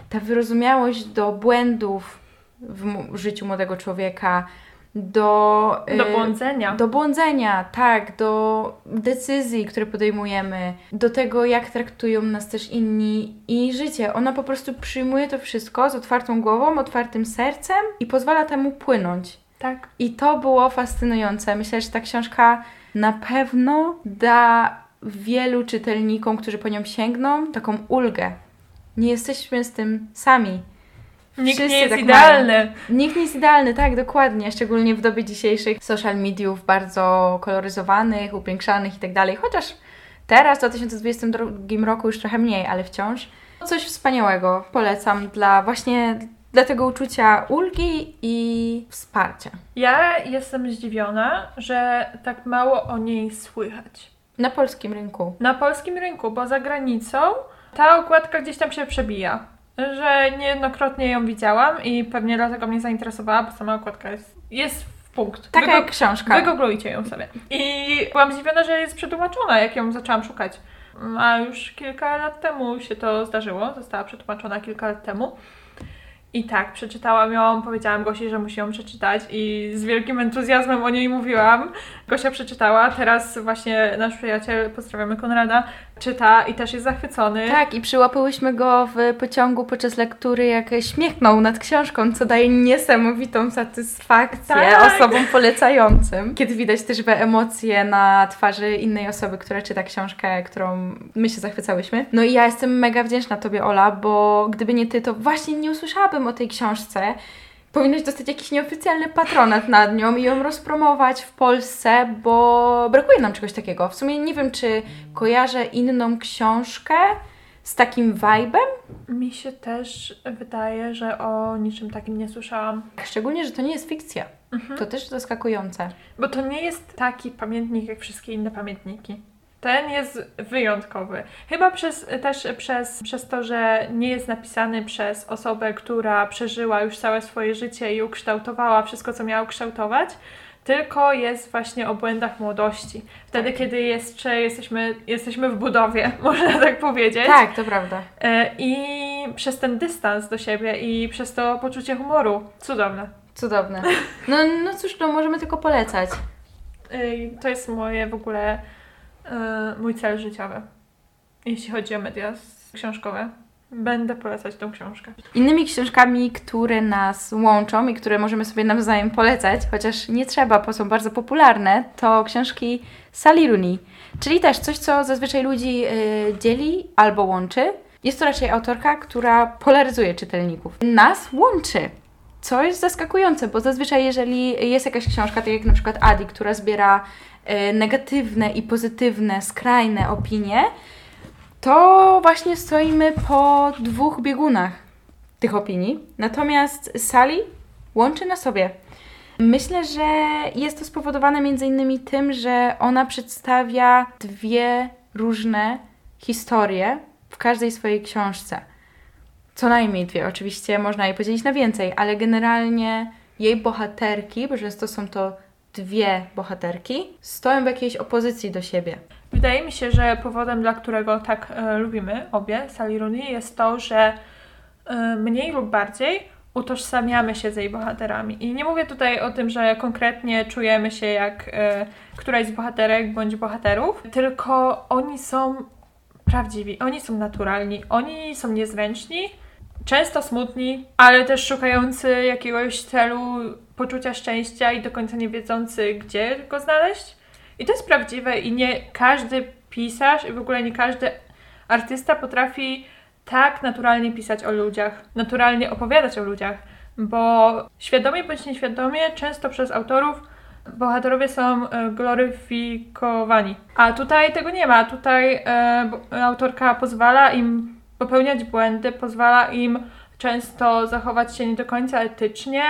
Ta wyrozumiałość do błędów w życiu młodego człowieka, do, do y, błądzenia. Do błądzenia, tak, do decyzji, które podejmujemy, do tego, jak traktują nas też inni i życie. Ona po prostu przyjmuje to wszystko z otwartą głową, otwartym sercem i pozwala temu płynąć. Tak. I to było fascynujące. Myślę, że ta książka na pewno da wielu czytelnikom, którzy po nią sięgną, taką ulgę. Nie jesteśmy z tym sami. Nikt Wszyscy nie jest tak idealny. Mają. Nikt nie jest idealny, tak, dokładnie. Szczególnie w dobie dzisiejszych social mediów bardzo koloryzowanych, upiększanych i tak dalej. Chociaż teraz, w 2022 roku już trochę mniej, ale wciąż. Coś wspaniałego polecam dla właśnie dla tego uczucia ulgi i wsparcia. Ja jestem zdziwiona, że tak mało o niej słychać. Na polskim rynku. Na polskim rynku, bo za granicą ta okładka gdzieś tam się przebija że niejednokrotnie ją widziałam i pewnie dlatego mnie zainteresowała, bo sama okładka jest, jest w punkt. Taka jak książka. Wygooglujcie ją sobie. I byłam zdziwiona, że jest przetłumaczona, jak ją zaczęłam szukać. A już kilka lat temu się to zdarzyło, została przetłumaczona kilka lat temu. I tak, przeczytałam ją, powiedziałam Gosi, że musi ją przeczytać i z wielkim entuzjazmem o niej mówiłam. Gosia przeczytała, teraz właśnie nasz przyjaciel, pozdrawiamy Konrada, czyta i też jest zachwycony. Tak, i przyłapyłyśmy go w pociągu podczas lektury, jak śmiechnął nad książką, co daje niesamowitą satysfakcję tak. osobom polecającym. Kiedy widać też emocje na twarzy innej osoby, która czyta książkę, którą my się zachwycałyśmy. No i ja jestem mega wdzięczna Tobie, Ola, bo gdyby nie Ty, to właśnie nie usłyszałabym o tej książce Powinnaś dostać jakiś nieoficjalny patronat nad nią i ją rozpromować w Polsce, bo brakuje nam czegoś takiego. W sumie nie wiem, czy kojarzę inną książkę z takim vibe'em. Mi się też wydaje, że o niczym takim nie słyszałam. Szczególnie, że to nie jest fikcja. To też zaskakujące. Bo to nie jest taki pamiętnik jak wszystkie inne pamiętniki. Ten jest wyjątkowy. Chyba przez, też przez, przez to, że nie jest napisany przez osobę, która przeżyła już całe swoje życie i ukształtowała wszystko, co miała ukształtować, tylko jest właśnie o błędach młodości. Wtedy, kiedy jeszcze jesteśmy, jesteśmy w budowie, można tak powiedzieć. Tak, to prawda. E, I przez ten dystans do siebie i przez to poczucie humoru. Cudowne. Cudowne. No, no cóż, no możemy tylko polecać. To jest moje w ogóle mój cel życiowy. Jeśli chodzi o media książkowe. Będę polecać tą książkę. Innymi książkami, które nas łączą i które możemy sobie nawzajem polecać, chociaż nie trzeba, bo są bardzo popularne, to książki Sally Rooney. Czyli też coś, co zazwyczaj ludzi y, dzieli albo łączy. Jest to raczej autorka, która polaryzuje czytelników. Nas łączy. Co jest zaskakujące, bo zazwyczaj jeżeli jest jakaś książka, tak jak na przykład Adi, która zbiera negatywne i pozytywne, skrajne opinie, to właśnie stoimy po dwóch biegunach tych opinii. Natomiast Sally łączy na sobie. Myślę, że jest to spowodowane między innymi tym, że ona przedstawia dwie różne historie w każdej swojej książce. Co najmniej dwie, oczywiście można je podzielić na więcej, ale generalnie jej bohaterki, bo często są to dwie bohaterki, stoją w jakiejś opozycji do siebie. Wydaje mi się, że powodem, dla którego tak e, lubimy obie Rooney jest to, że e, mniej lub bardziej utożsamiamy się z jej bohaterami. I nie mówię tutaj o tym, że konkretnie czujemy się jak e, któraś z bohaterek bądź bohaterów, tylko oni są prawdziwi, oni są naturalni, oni są niezręczni, często smutni, ale też szukający jakiegoś celu, poczucia szczęścia i do końca nie wiedzący, gdzie go znaleźć. I to jest prawdziwe i nie każdy pisarz i w ogóle nie każdy artysta potrafi tak naturalnie pisać o ludziach, naturalnie opowiadać o ludziach, bo świadomie bądź nieświadomie często przez autorów bohaterowie są e, gloryfikowani. A tutaj tego nie ma. Tutaj e, bo- autorka pozwala im popełniać błędy, pozwala im często zachować się nie do końca etycznie,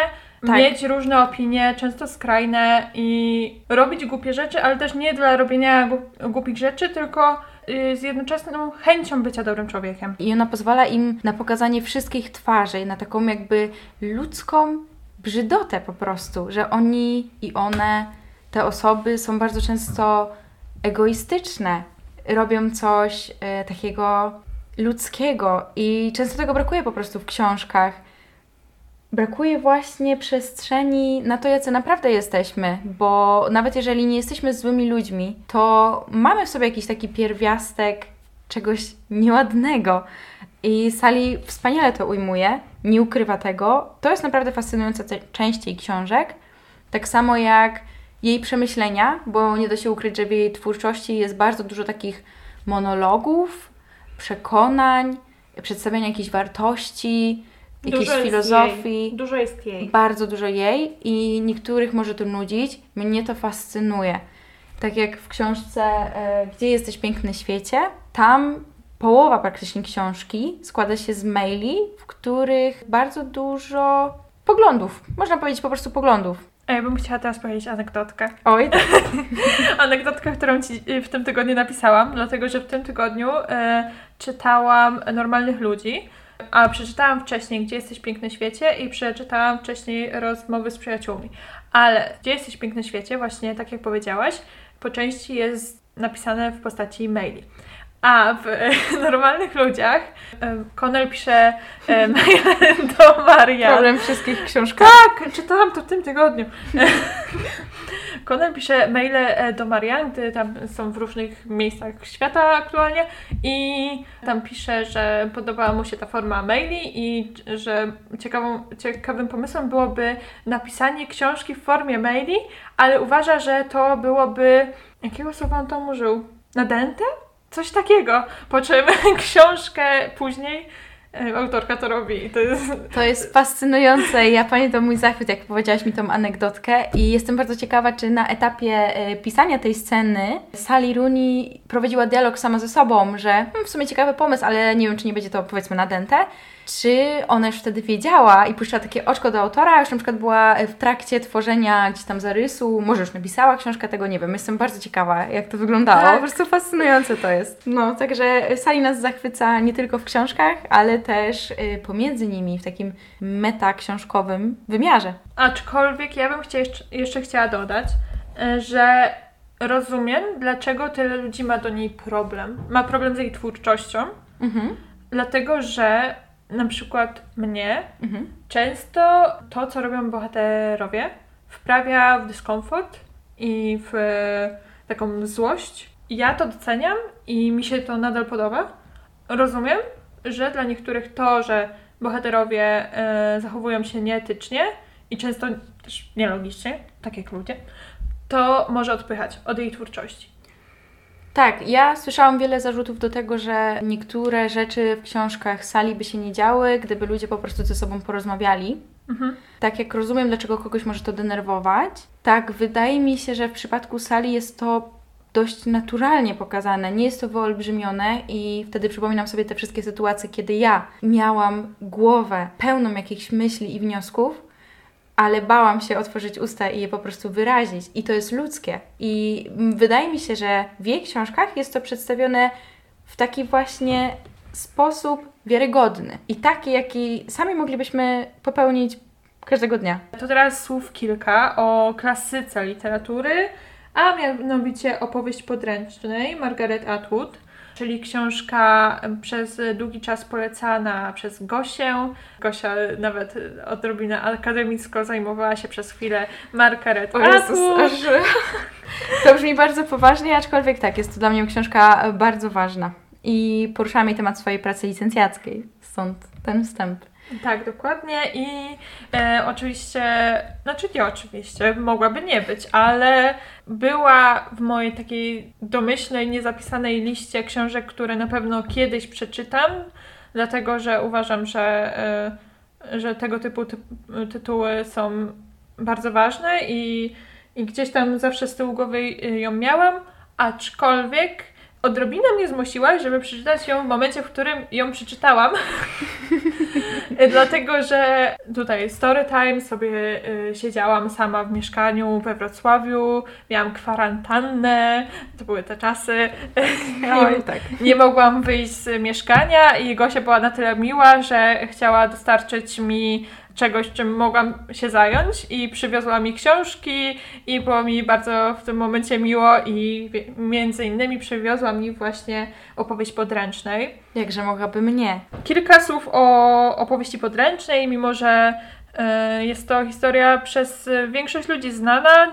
Tak. mieć różne opinie, często skrajne i robić głupie rzeczy, ale też nie dla robienia głup- głupich rzeczy, tylko y, z jednoczesną chęcią bycia dobrym człowiekiem. I ona pozwala im na pokazanie wszystkich twarzy, na taką jakby ludzką brzydotę po prostu, że oni i one, te osoby są bardzo często egoistyczne, robią coś e, takiego ludzkiego i często tego brakuje po prostu w książkach. Brakuje właśnie przestrzeni na to, jacy naprawdę jesteśmy, bo nawet jeżeli nie jesteśmy złymi ludźmi, to mamy w sobie jakiś taki pierwiastek czegoś nieładnego. I Sally wspaniale to ujmuje, nie ukrywa tego. To jest naprawdę fascynująca część jej książek. Tak samo jak jej przemyślenia, bo nie da się ukryć, że w jej twórczości jest bardzo dużo takich monologów, przekonań, przedstawiania jakichś wartości, jakiejś filozofii. Jej. Dużo jest jej. Bardzo dużo jej i niektórych może to nudzić. Mnie to fascynuje. Tak jak w książce e, Gdzie jesteś piękny świecie, tam połowa praktycznie książki składa się z maili, w których bardzo dużo poglądów, można powiedzieć po prostu poglądów. A ja bym chciała teraz powiedzieć anegdotkę. Oj, Anegdotkę, którą Ci y, w tym tygodniu napisałam, dlatego że w tym tygodniu e, czytałam Normalnych Ludzi, a przeczytałam wcześniej Gdzie jesteś piękny świecie i przeczytałam wcześniej Rozmowy z przyjaciółmi. Ale Gdzie jesteś piękny świecie, właśnie tak jak powiedziałaś, po części jest napisane w postaci maili. A w e, Normalnych Ludziach e, Connell pisze e, maile do Marian. problem wszystkich książkach. Tak, czytałam to w tym tygodniu. Conan pisze maile e, do Marian, gdy tam są w różnych miejscach świata aktualnie i tam pisze, że podobała mu się ta forma maili i że ciekawą, ciekawym pomysłem byłoby napisanie książki w formie maili, ale uważa, że to byłoby... Jakiego słowa on tam użył? Nadęte? Coś takiego. Po czym książkę później autorka to robi. To jest... To jest fascynujące. Ja pamiętam mój zachwyt, jak powiedziałaś mi tą anegdotkę i jestem bardzo ciekawa, czy na etapie e, pisania tej sceny Sally Rooney prowadziła dialog sama ze sobą, że hmm, w sumie ciekawy pomysł, ale nie wiem, czy nie będzie to powiedzmy nadęte. Czy ona już wtedy wiedziała i puszczała takie oczko do autora, a już na przykład była w trakcie tworzenia gdzieś tam zarysu, może już napisała książkę, tego nie wiem. Jestem bardzo ciekawa, jak to wyglądało. Tak. Po prostu fascynujące to jest. No, także Sali nas zachwyca nie tylko w książkach, ale też y, pomiędzy nimi w takim meta-książkowym wymiarze. Aczkolwiek ja bym chcia jeszcze, jeszcze chciała dodać, e, że rozumiem, dlaczego tyle ludzi ma do niej problem. Ma problem z jej twórczością, Mhm. dlatego że na przykład mnie Mhm. często to, co robią bohaterowie, wprawia w dyskomfort i w e, taką złość. Ja to doceniam i mi się to nadal podoba. Rozumiem, że dla niektórych to, że bohaterowie e, zachowują się nieetycznie i często też nielogicznie, tak jak ludzie, to może odpychać od jej twórczości. Tak, ja słyszałam wiele zarzutów do tego, że niektóre rzeczy w książkach Sali by się nie działy, gdyby ludzie po prostu ze sobą porozmawiali. Mhm. Tak jak rozumiem, dlaczego kogoś może to denerwować, tak wydaje mi się, że w przypadku Sali jest to dość naturalnie pokazane, nie jest to wyolbrzymione i wtedy przypominam sobie te wszystkie sytuacje, kiedy ja miałam głowę pełną jakichś myśli i wniosków, ale bałam się otworzyć usta i je po prostu wyrazić. I to jest ludzkie. I wydaje mi się, że w jej książkach jest to przedstawione w taki właśnie sposób wiarygodny i taki, jaki sami moglibyśmy popełnić każdego dnia. To teraz słów kilka o klasyce literatury, a mianowicie opowieść podręcznej Margaret Atwood, czyli książka przez długi czas polecana przez Gosię. Gosia nawet odrobinę akademicko zajmowała się przez chwilę Margaret O Jezus, aż... To brzmi bardzo poważnie, aczkolwiek tak, jest to dla mnie książka bardzo ważna. I poruszałam jej temat swojej pracy licencjackiej, stąd ten wstęp. Tak, dokładnie. I e, oczywiście, znaczy nie oczywiście, mogłaby nie być, ale była w mojej takiej domyślnej, niezapisanej liście książek, które na pewno kiedyś przeczytam, dlatego że uważam, że, e, że tego typu ty, tytuły są bardzo ważne i, i gdzieś tam zawsze z tyłu głowy ją miałam, aczkolwiek odrobinę mnie zmusiłaś, żeby przeczytać ją w momencie, w którym ją przeczytałam. Dlatego, że tutaj story time sobie y, siedziałam sama w mieszkaniu we Wrocławiu, miałam kwarantannę, to były te czasy. Oj, tak. Nie mogłam wyjść z mieszkania i Gosia była na tyle miła, że chciała dostarczyć mi czegoś, czym mogłam się zająć i przywiozła mi książki i było mi bardzo w tym momencie miło i między innymi przywiozła mi właśnie opowieść podręcznej. Jakże mogłaby mnie. Kilka słów o opowieści podręcznej, mimo że e, jest to historia przez większość ludzi znana,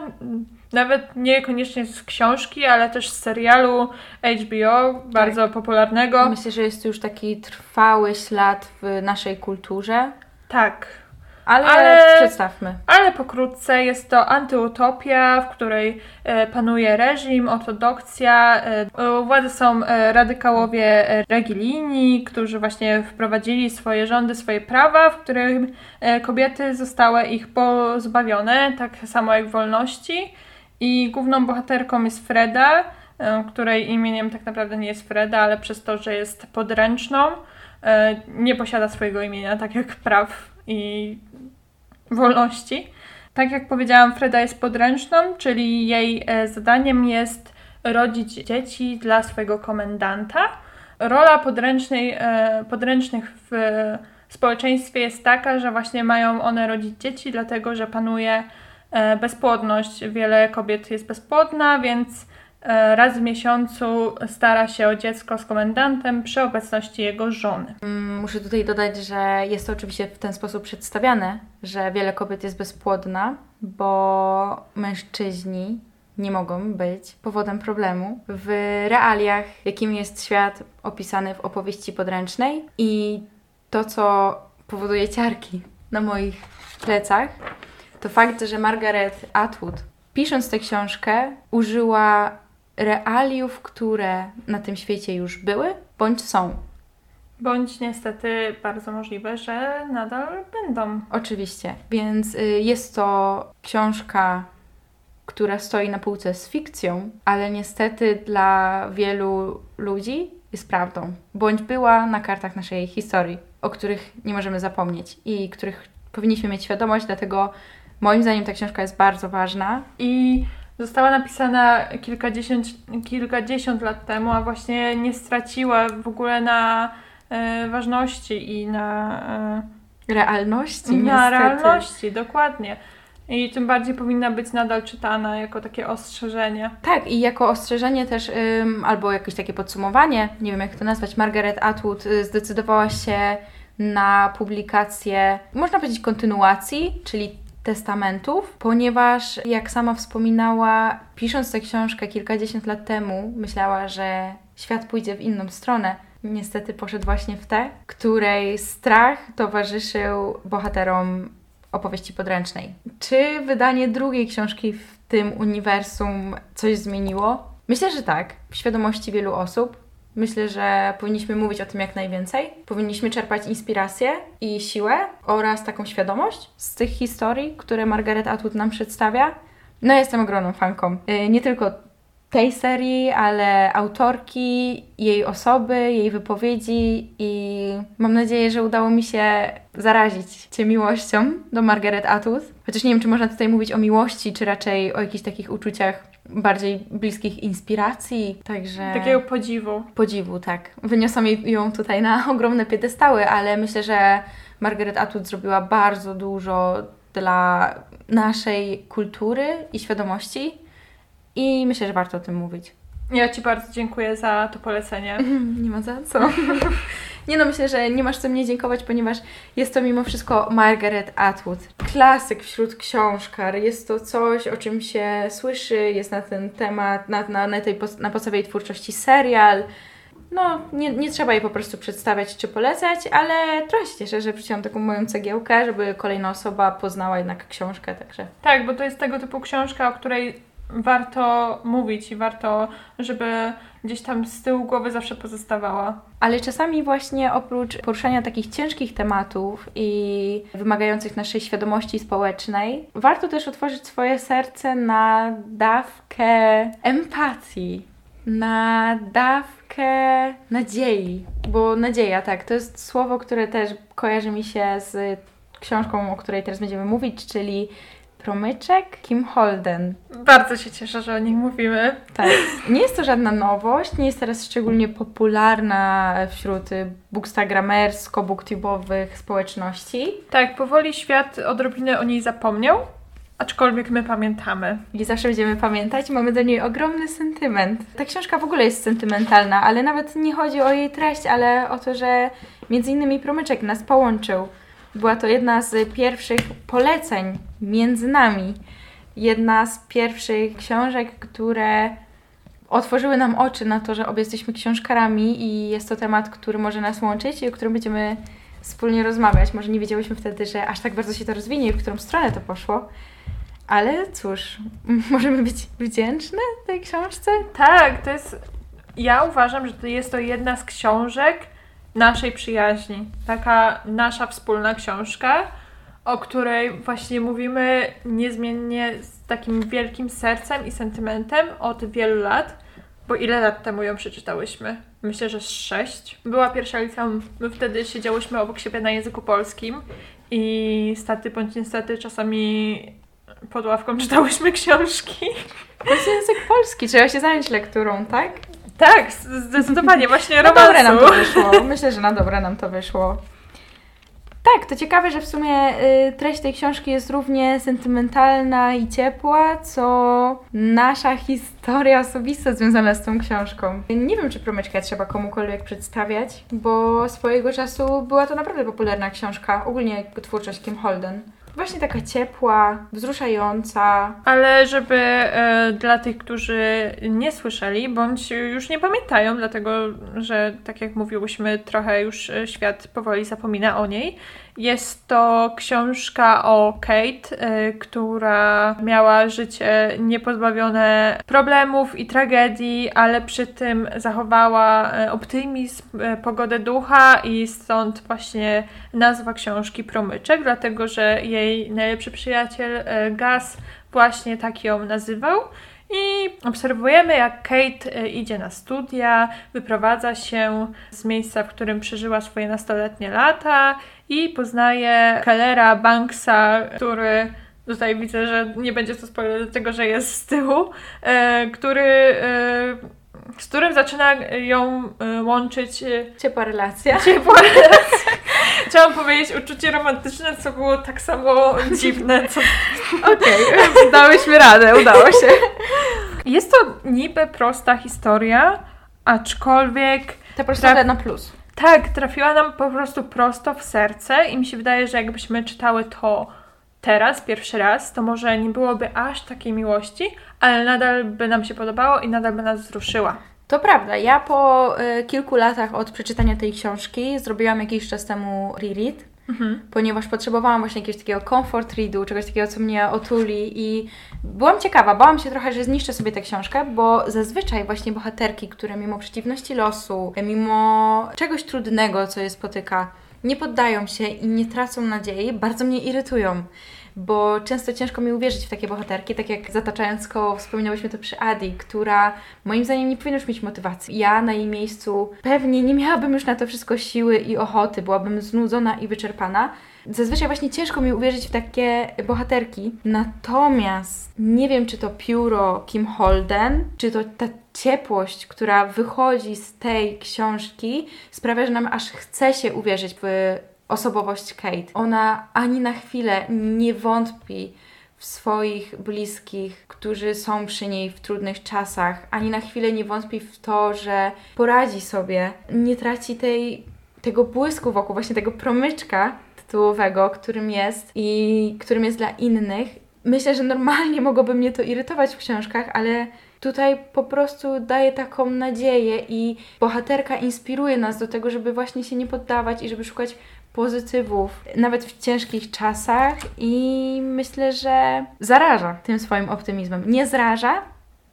nawet niekoniecznie z książki, ale też z serialu HBO, bardzo popularnego. Myślę, że jest to już taki trwały ślad w naszej kulturze, Tak. Ale, Ale- przedstawmy. Ale pokrótce jest to antyutopia, w której e, panuje reżim, ortodokcja. E, u władzy są e, radykałowie religijni, którzy właśnie wprowadzili swoje rządy, swoje prawa, w którym e, kobiety zostały ich pozbawione, tak samo jak wolności. I główną bohaterką jest Freda, której imieniem tak naprawdę nie jest Freda, ale przez to, że jest podręczną, nie posiada swojego imienia, tak jak praw i wolności. Tak jak powiedziałam, Freda jest podręczną, czyli jej e, zadaniem jest rodzić dzieci dla swojego komendanta. Rola podręcznej, e, podręcznych w społeczeństwie jest taka, że właśnie mają one rodzić dzieci, dlatego że panuje e, bezpłodność. Wiele kobiet jest bezpłodna, więc e, raz w miesiącu stara się o dziecko z komendantem przy obecności jego żony. Mm, Muszę tutaj dodać, że jest to oczywiście w ten sposób przedstawiane, że wiele kobiet jest bezpłodna, bo mężczyźni nie mogą być powodem problemu w realiach, jakim jest świat opisany w opowieści podręcznej i to, co powoduje ciarki na moich plecach, to fakt, że Margaret Atwood, pisząc tę książkę, użyła realiów, które na tym świecie już były bądź są. Bądź niestety bardzo możliwe, że nadal będą. Oczywiście, więc y, jest to książka, która stoi na półce z fikcją, ale niestety dla wielu ludzi jest prawdą, bądź była na kartach naszej historii, o których nie możemy zapomnieć i których powinniśmy mieć świadomość, dlatego moim zdaniem ta książka jest bardzo ważna. I została napisana kilkadziesiąt, kilkadziesiąt lat temu, a właśnie nie straciła w ogóle na e, ważności i na, e, Realności, na niestety. realności, dokładnie. I tym bardziej powinna być nadal czytana jako takie ostrzeżenie. Tak, i jako ostrzeżenie też, ym, albo jakieś takie podsumowanie, nie wiem jak to nazwać, Margaret Atwood y, zdecydowała się na publikację, można powiedzieć, kontynuacji, czyli testamentów, ponieważ jak sama wspominała, pisząc tę książkę kilkadziesiąt lat temu, myślała, że świat pójdzie w inną stronę. Niestety poszedł właśnie w tę, której strach towarzyszył bohaterom opowieści podręcznej. Czy wydanie drugiej książki w tym uniwersum coś zmieniło? Myślę, że tak, w świadomości wielu osób. Myślę, że powinniśmy mówić o tym jak najwięcej. Powinniśmy czerpać inspirację i siłę oraz taką świadomość z tych historii, które Margaret Atwood nam przedstawia. No, jestem ogromną fanką. Yy, Nie tylko tej serii, ale autorki, jej osoby, jej wypowiedzi i mam nadzieję, że udało mi się zarazić Cię miłością do Margaret Atwood. Chociaż nie wiem, czy można tutaj mówić o miłości, czy raczej o jakichś takich uczuciach bardziej bliskich inspiracji, także... Takiego podziwu. Podziwu, tak. Wyniosłam ją tutaj na ogromne piedestały, ale myślę, że Margaret Atwood zrobiła bardzo dużo dla naszej kultury i świadomości i myślę, że warto o tym mówić. Ja Ci bardzo dziękuję za to polecenie. Nie ma za co. Nie no, myślę, że nie masz co mnie dziękować, ponieważ jest to mimo wszystko Margaret Atwood. Klasyk wśród książkar. Jest to coś, o czym się słyszy, jest na ten temat, na, na, na, tej, na podstawie jej twórczości serial. No, nie, nie trzeba jej po prostu przedstawiać czy polecać, ale trochę się cieszę, że wrzuciłam taką moją cegiełkę, żeby kolejna osoba poznała jednak książkę, także... Tak, bo to jest tego typu książka, o której warto mówić i warto, żeby gdzieś tam z tyłu głowy zawsze pozostawała. Ale czasami właśnie oprócz poruszania takich ciężkich tematów i wymagających naszej świadomości społecznej, warto też otworzyć swoje serce na dawkę empatii, na dawkę nadziei. Bo nadzieja, tak, to jest słowo, które też kojarzy mi się z książką, o której teraz będziemy mówić, czyli Promyczek Kim Holden. Bardzo się cieszę, że o nich mówimy. Tak. Nie jest to żadna nowość, nie jest teraz szczególnie popularna wśród bookstagramersko-booktubowych społeczności. Tak, powoli świat odrobinę o niej zapomniał, aczkolwiek my pamiętamy. I zawsze będziemy pamiętać, mamy do niej ogromny sentyment. Ta książka w ogóle jest sentymentalna, ale nawet nie chodzi o jej treść, ale o to, że między innymi Promyczek nas połączył. Była to jedna z pierwszych poleceń między nami. Jedna z pierwszych książek, które otworzyły nam oczy na to, że obie jesteśmy książkarami i jest to temat, który może nas łączyć i o którym będziemy wspólnie rozmawiać. Może nie wiedziałyśmy wtedy, że aż tak bardzo się to rozwinie i w którą stronę to poszło. Ale cóż, możemy być wdzięczne tej książce? Tak, to jest. Ja uważam, że to jest to jedna z książek naszej przyjaźni. Taka nasza wspólna książka, o której właśnie mówimy niezmiennie z takim wielkim sercem i sentymentem od wielu lat. Bo ile lat temu ją przeczytałyśmy? Myślę, że z sześć. Była pierwsza liceum, my wtedy siedziałyśmy obok siebie na języku polskim i staty bądź niestety czasami pod ławką czytałyśmy książki. To jest język polski, trzeba się zająć lekturą, tak? Tak, zdecydowanie, właśnie Na romansu. dobre nam to wyszło. Myślę, że na dobre nam to wyszło. Tak, to ciekawe, że w sumie y, treść tej książki jest równie sentymentalna i ciepła, co nasza historia osobista związana z tą książką. Nie wiem, czy promyczkę trzeba komukolwiek przedstawiać, bo swojego czasu była to naprawdę popularna książka, ogólnie twórczość Kim Holden. Właśnie taka ciepła, wzruszająca. Ale żeby e, dla tych, którzy nie słyszeli, bądź już nie pamiętają, dlatego że tak jak mówiłyśmy, trochę już e, świat powoli zapomina o niej Jest to książka o Kate, y, która miała życie niepozbawione problemów i tragedii, ale przy tym zachowała y, optymizm, y, pogodę ducha i stąd właśnie nazwa książki Promyczek, dlatego że jej najlepszy przyjaciel Gas właśnie tak ją nazywał. I obserwujemy, jak Kate idzie na studia, wyprowadza się z miejsca, w którym przeżyła swoje nastoletnie lata i poznaje Kellera Banksa, który tutaj widzę, że nie będzie to spoiler dlatego, że jest z tyłu, e, który e, z którym zaczyna ją e, łączyć ciepła relacja. Ciepła relacja. Chciałam powiedzieć uczucie romantyczne, co było tak samo dziwne. Co... Okej, okay, dałyśmy radę, udało się. Jest to niby prosta historia, aczkolwiek... Ta prosta na plus. Tak, trafiła nam po prostu prosto w serce i mi się wydaje, że jakbyśmy czytały to teraz, pierwszy raz, to może nie byłoby aż takiej miłości, ale nadal by nam się podobało i nadal by nas wzruszyła. To prawda. Ja po y, kilku latach od przeczytania tej książki zrobiłam jakiś czas temu reread Mhm. Ponieważ potrzebowałam właśnie jakiegoś takiego comfort readu, czegoś takiego, co mnie otuli i byłam ciekawa, bałam się trochę, że zniszczę sobie tę książkę, bo zazwyczaj właśnie bohaterki, które mimo przeciwności losu, mimo czegoś trudnego, co je spotyka, nie poddają się i nie tracą nadziei, bardzo mnie irytują bo często ciężko mi uwierzyć w takie bohaterki, tak jak zataczając koło, wspominałyśmy to przy Adi, która moim zdaniem nie powinna już mieć motywacji. Ja na jej miejscu pewnie nie miałabym już na to wszystko siły i ochoty, byłabym znudzona i wyczerpana. Zazwyczaj właśnie ciężko mi uwierzyć w takie bohaterki. Natomiast nie wiem, czy to pióro Kim Holden, czy to ta ciepłość, która wychodzi z tej książki, sprawia, że nam aż chce się uwierzyć w osobowość Kate. Ona ani na chwilę nie wątpi w swoich bliskich, którzy są przy niej w trudnych czasach, ani na chwilę nie wątpi w to, że poradzi sobie, nie traci tej, tego błysku wokół, właśnie tego promyczka tytułowego, którym jest i którym jest dla innych. Myślę, że normalnie mogłoby mnie to irytować w książkach, ale tutaj po prostu daje taką nadzieję i bohaterka inspiruje nas do tego, żeby właśnie się nie poddawać i żeby szukać pozytywów, nawet w ciężkich czasach i myślę, że zaraża tym swoim optymizmem. Nie zraża,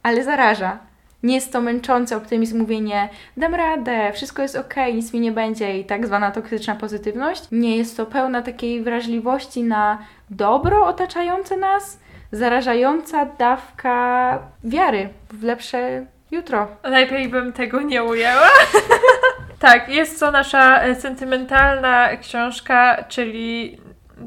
ale zaraża. Nie jest to męczący optymizm, mówienie dam radę, wszystko jest ok, nic mi nie będzie i tak zwana toksyczna pozytywność. Nie jest to pełna takiej wrażliwości na dobro otaczające nas, zarażająca dawka wiary w lepsze jutro. Najpierw bym tego nie ujęła. Tak, jest to nasza e, sentymentalna książka, czyli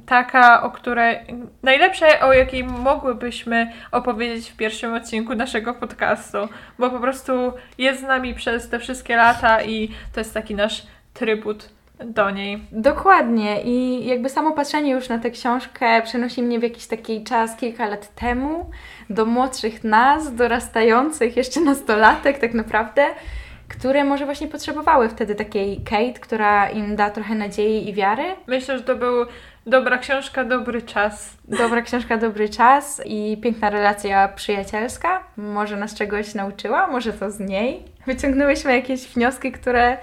taka, o której najlepsze, o jakiej mogłybyśmy opowiedzieć w pierwszym odcinku naszego podcastu, bo po prostu jest z nami przez te wszystkie lata i to jest taki nasz trybut do niej. Dokładnie i jakby samo patrzenie już na tę książkę przenosi mnie w jakiś taki czas kilka lat temu do młodszych nas, dorastających jeszcze nastolatek tak naprawdę które może właśnie potrzebowały wtedy takiej Kate, która im da trochę nadziei i wiary. Myślę, że to był dobra książka, dobry czas. Dobra książka, dobry czas i piękna relacja przyjacielska. Może nas czegoś nauczyła, może to z niej. Wyciągnęłyśmy jakieś wnioski, które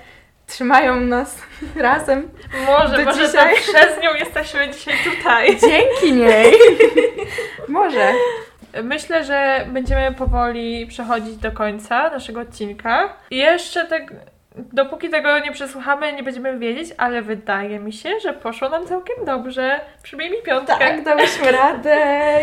trzymają nas razem. Może, może dzisiaj. przez nią jesteśmy dzisiaj tutaj. Dzięki niej. może. Myślę, że będziemy powoli przechodzić do końca naszego odcinka. I jeszcze tak, dopóki tego nie przesłuchamy, nie będziemy wiedzieć, ale wydaje mi się, że poszło nam całkiem dobrze. Przybij mi piątkę. Tak, dałyśmy radę,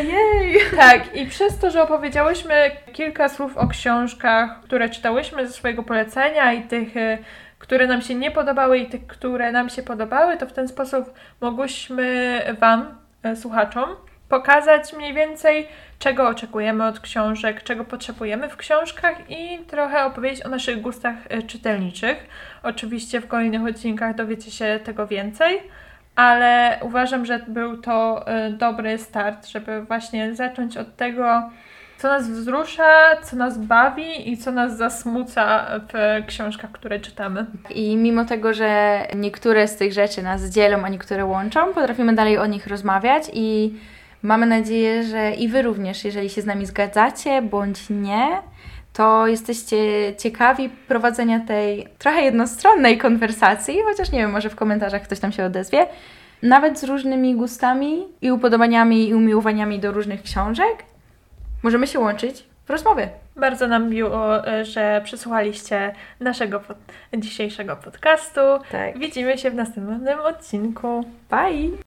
jej! Tak, i przez to, że opowiedziałyśmy kilka słów o książkach, które czytałyśmy ze swojego polecenia i tych y, które nam się nie podobały i tych, które nam się podobały, to w ten sposób mogłyśmy Wam, y, słuchaczom, pokazać mniej więcej, czego oczekujemy od książek, czego potrzebujemy w książkach i trochę opowiedzieć o naszych gustach e, czytelniczych. Oczywiście w kolejnych odcinkach dowiecie się tego więcej, ale uważam, że był to e, dobry start, żeby właśnie zacząć od tego, co nas wzrusza, co nas bawi i co nas zasmuca w książkach, które czytamy. I mimo tego, że niektóre z tych rzeczy nas dzielą, a niektóre łączą, potrafimy dalej o nich rozmawiać i Mamy nadzieję, że i Wy również, jeżeli się z nami zgadzacie bądź nie, to jesteście ciekawi prowadzenia tej trochę jednostronnej konwersacji, chociaż nie wiem, może w komentarzach ktoś tam się odezwie, nawet z różnymi gustami i upodobaniami i umiłowaniami do różnych książek, możemy się łączyć w rozmowie. Bardzo nam miło, e, że przesłuchaliście naszego pod- dzisiejszego podcastu. Tak. Widzimy się w następnym odcinku. Bye!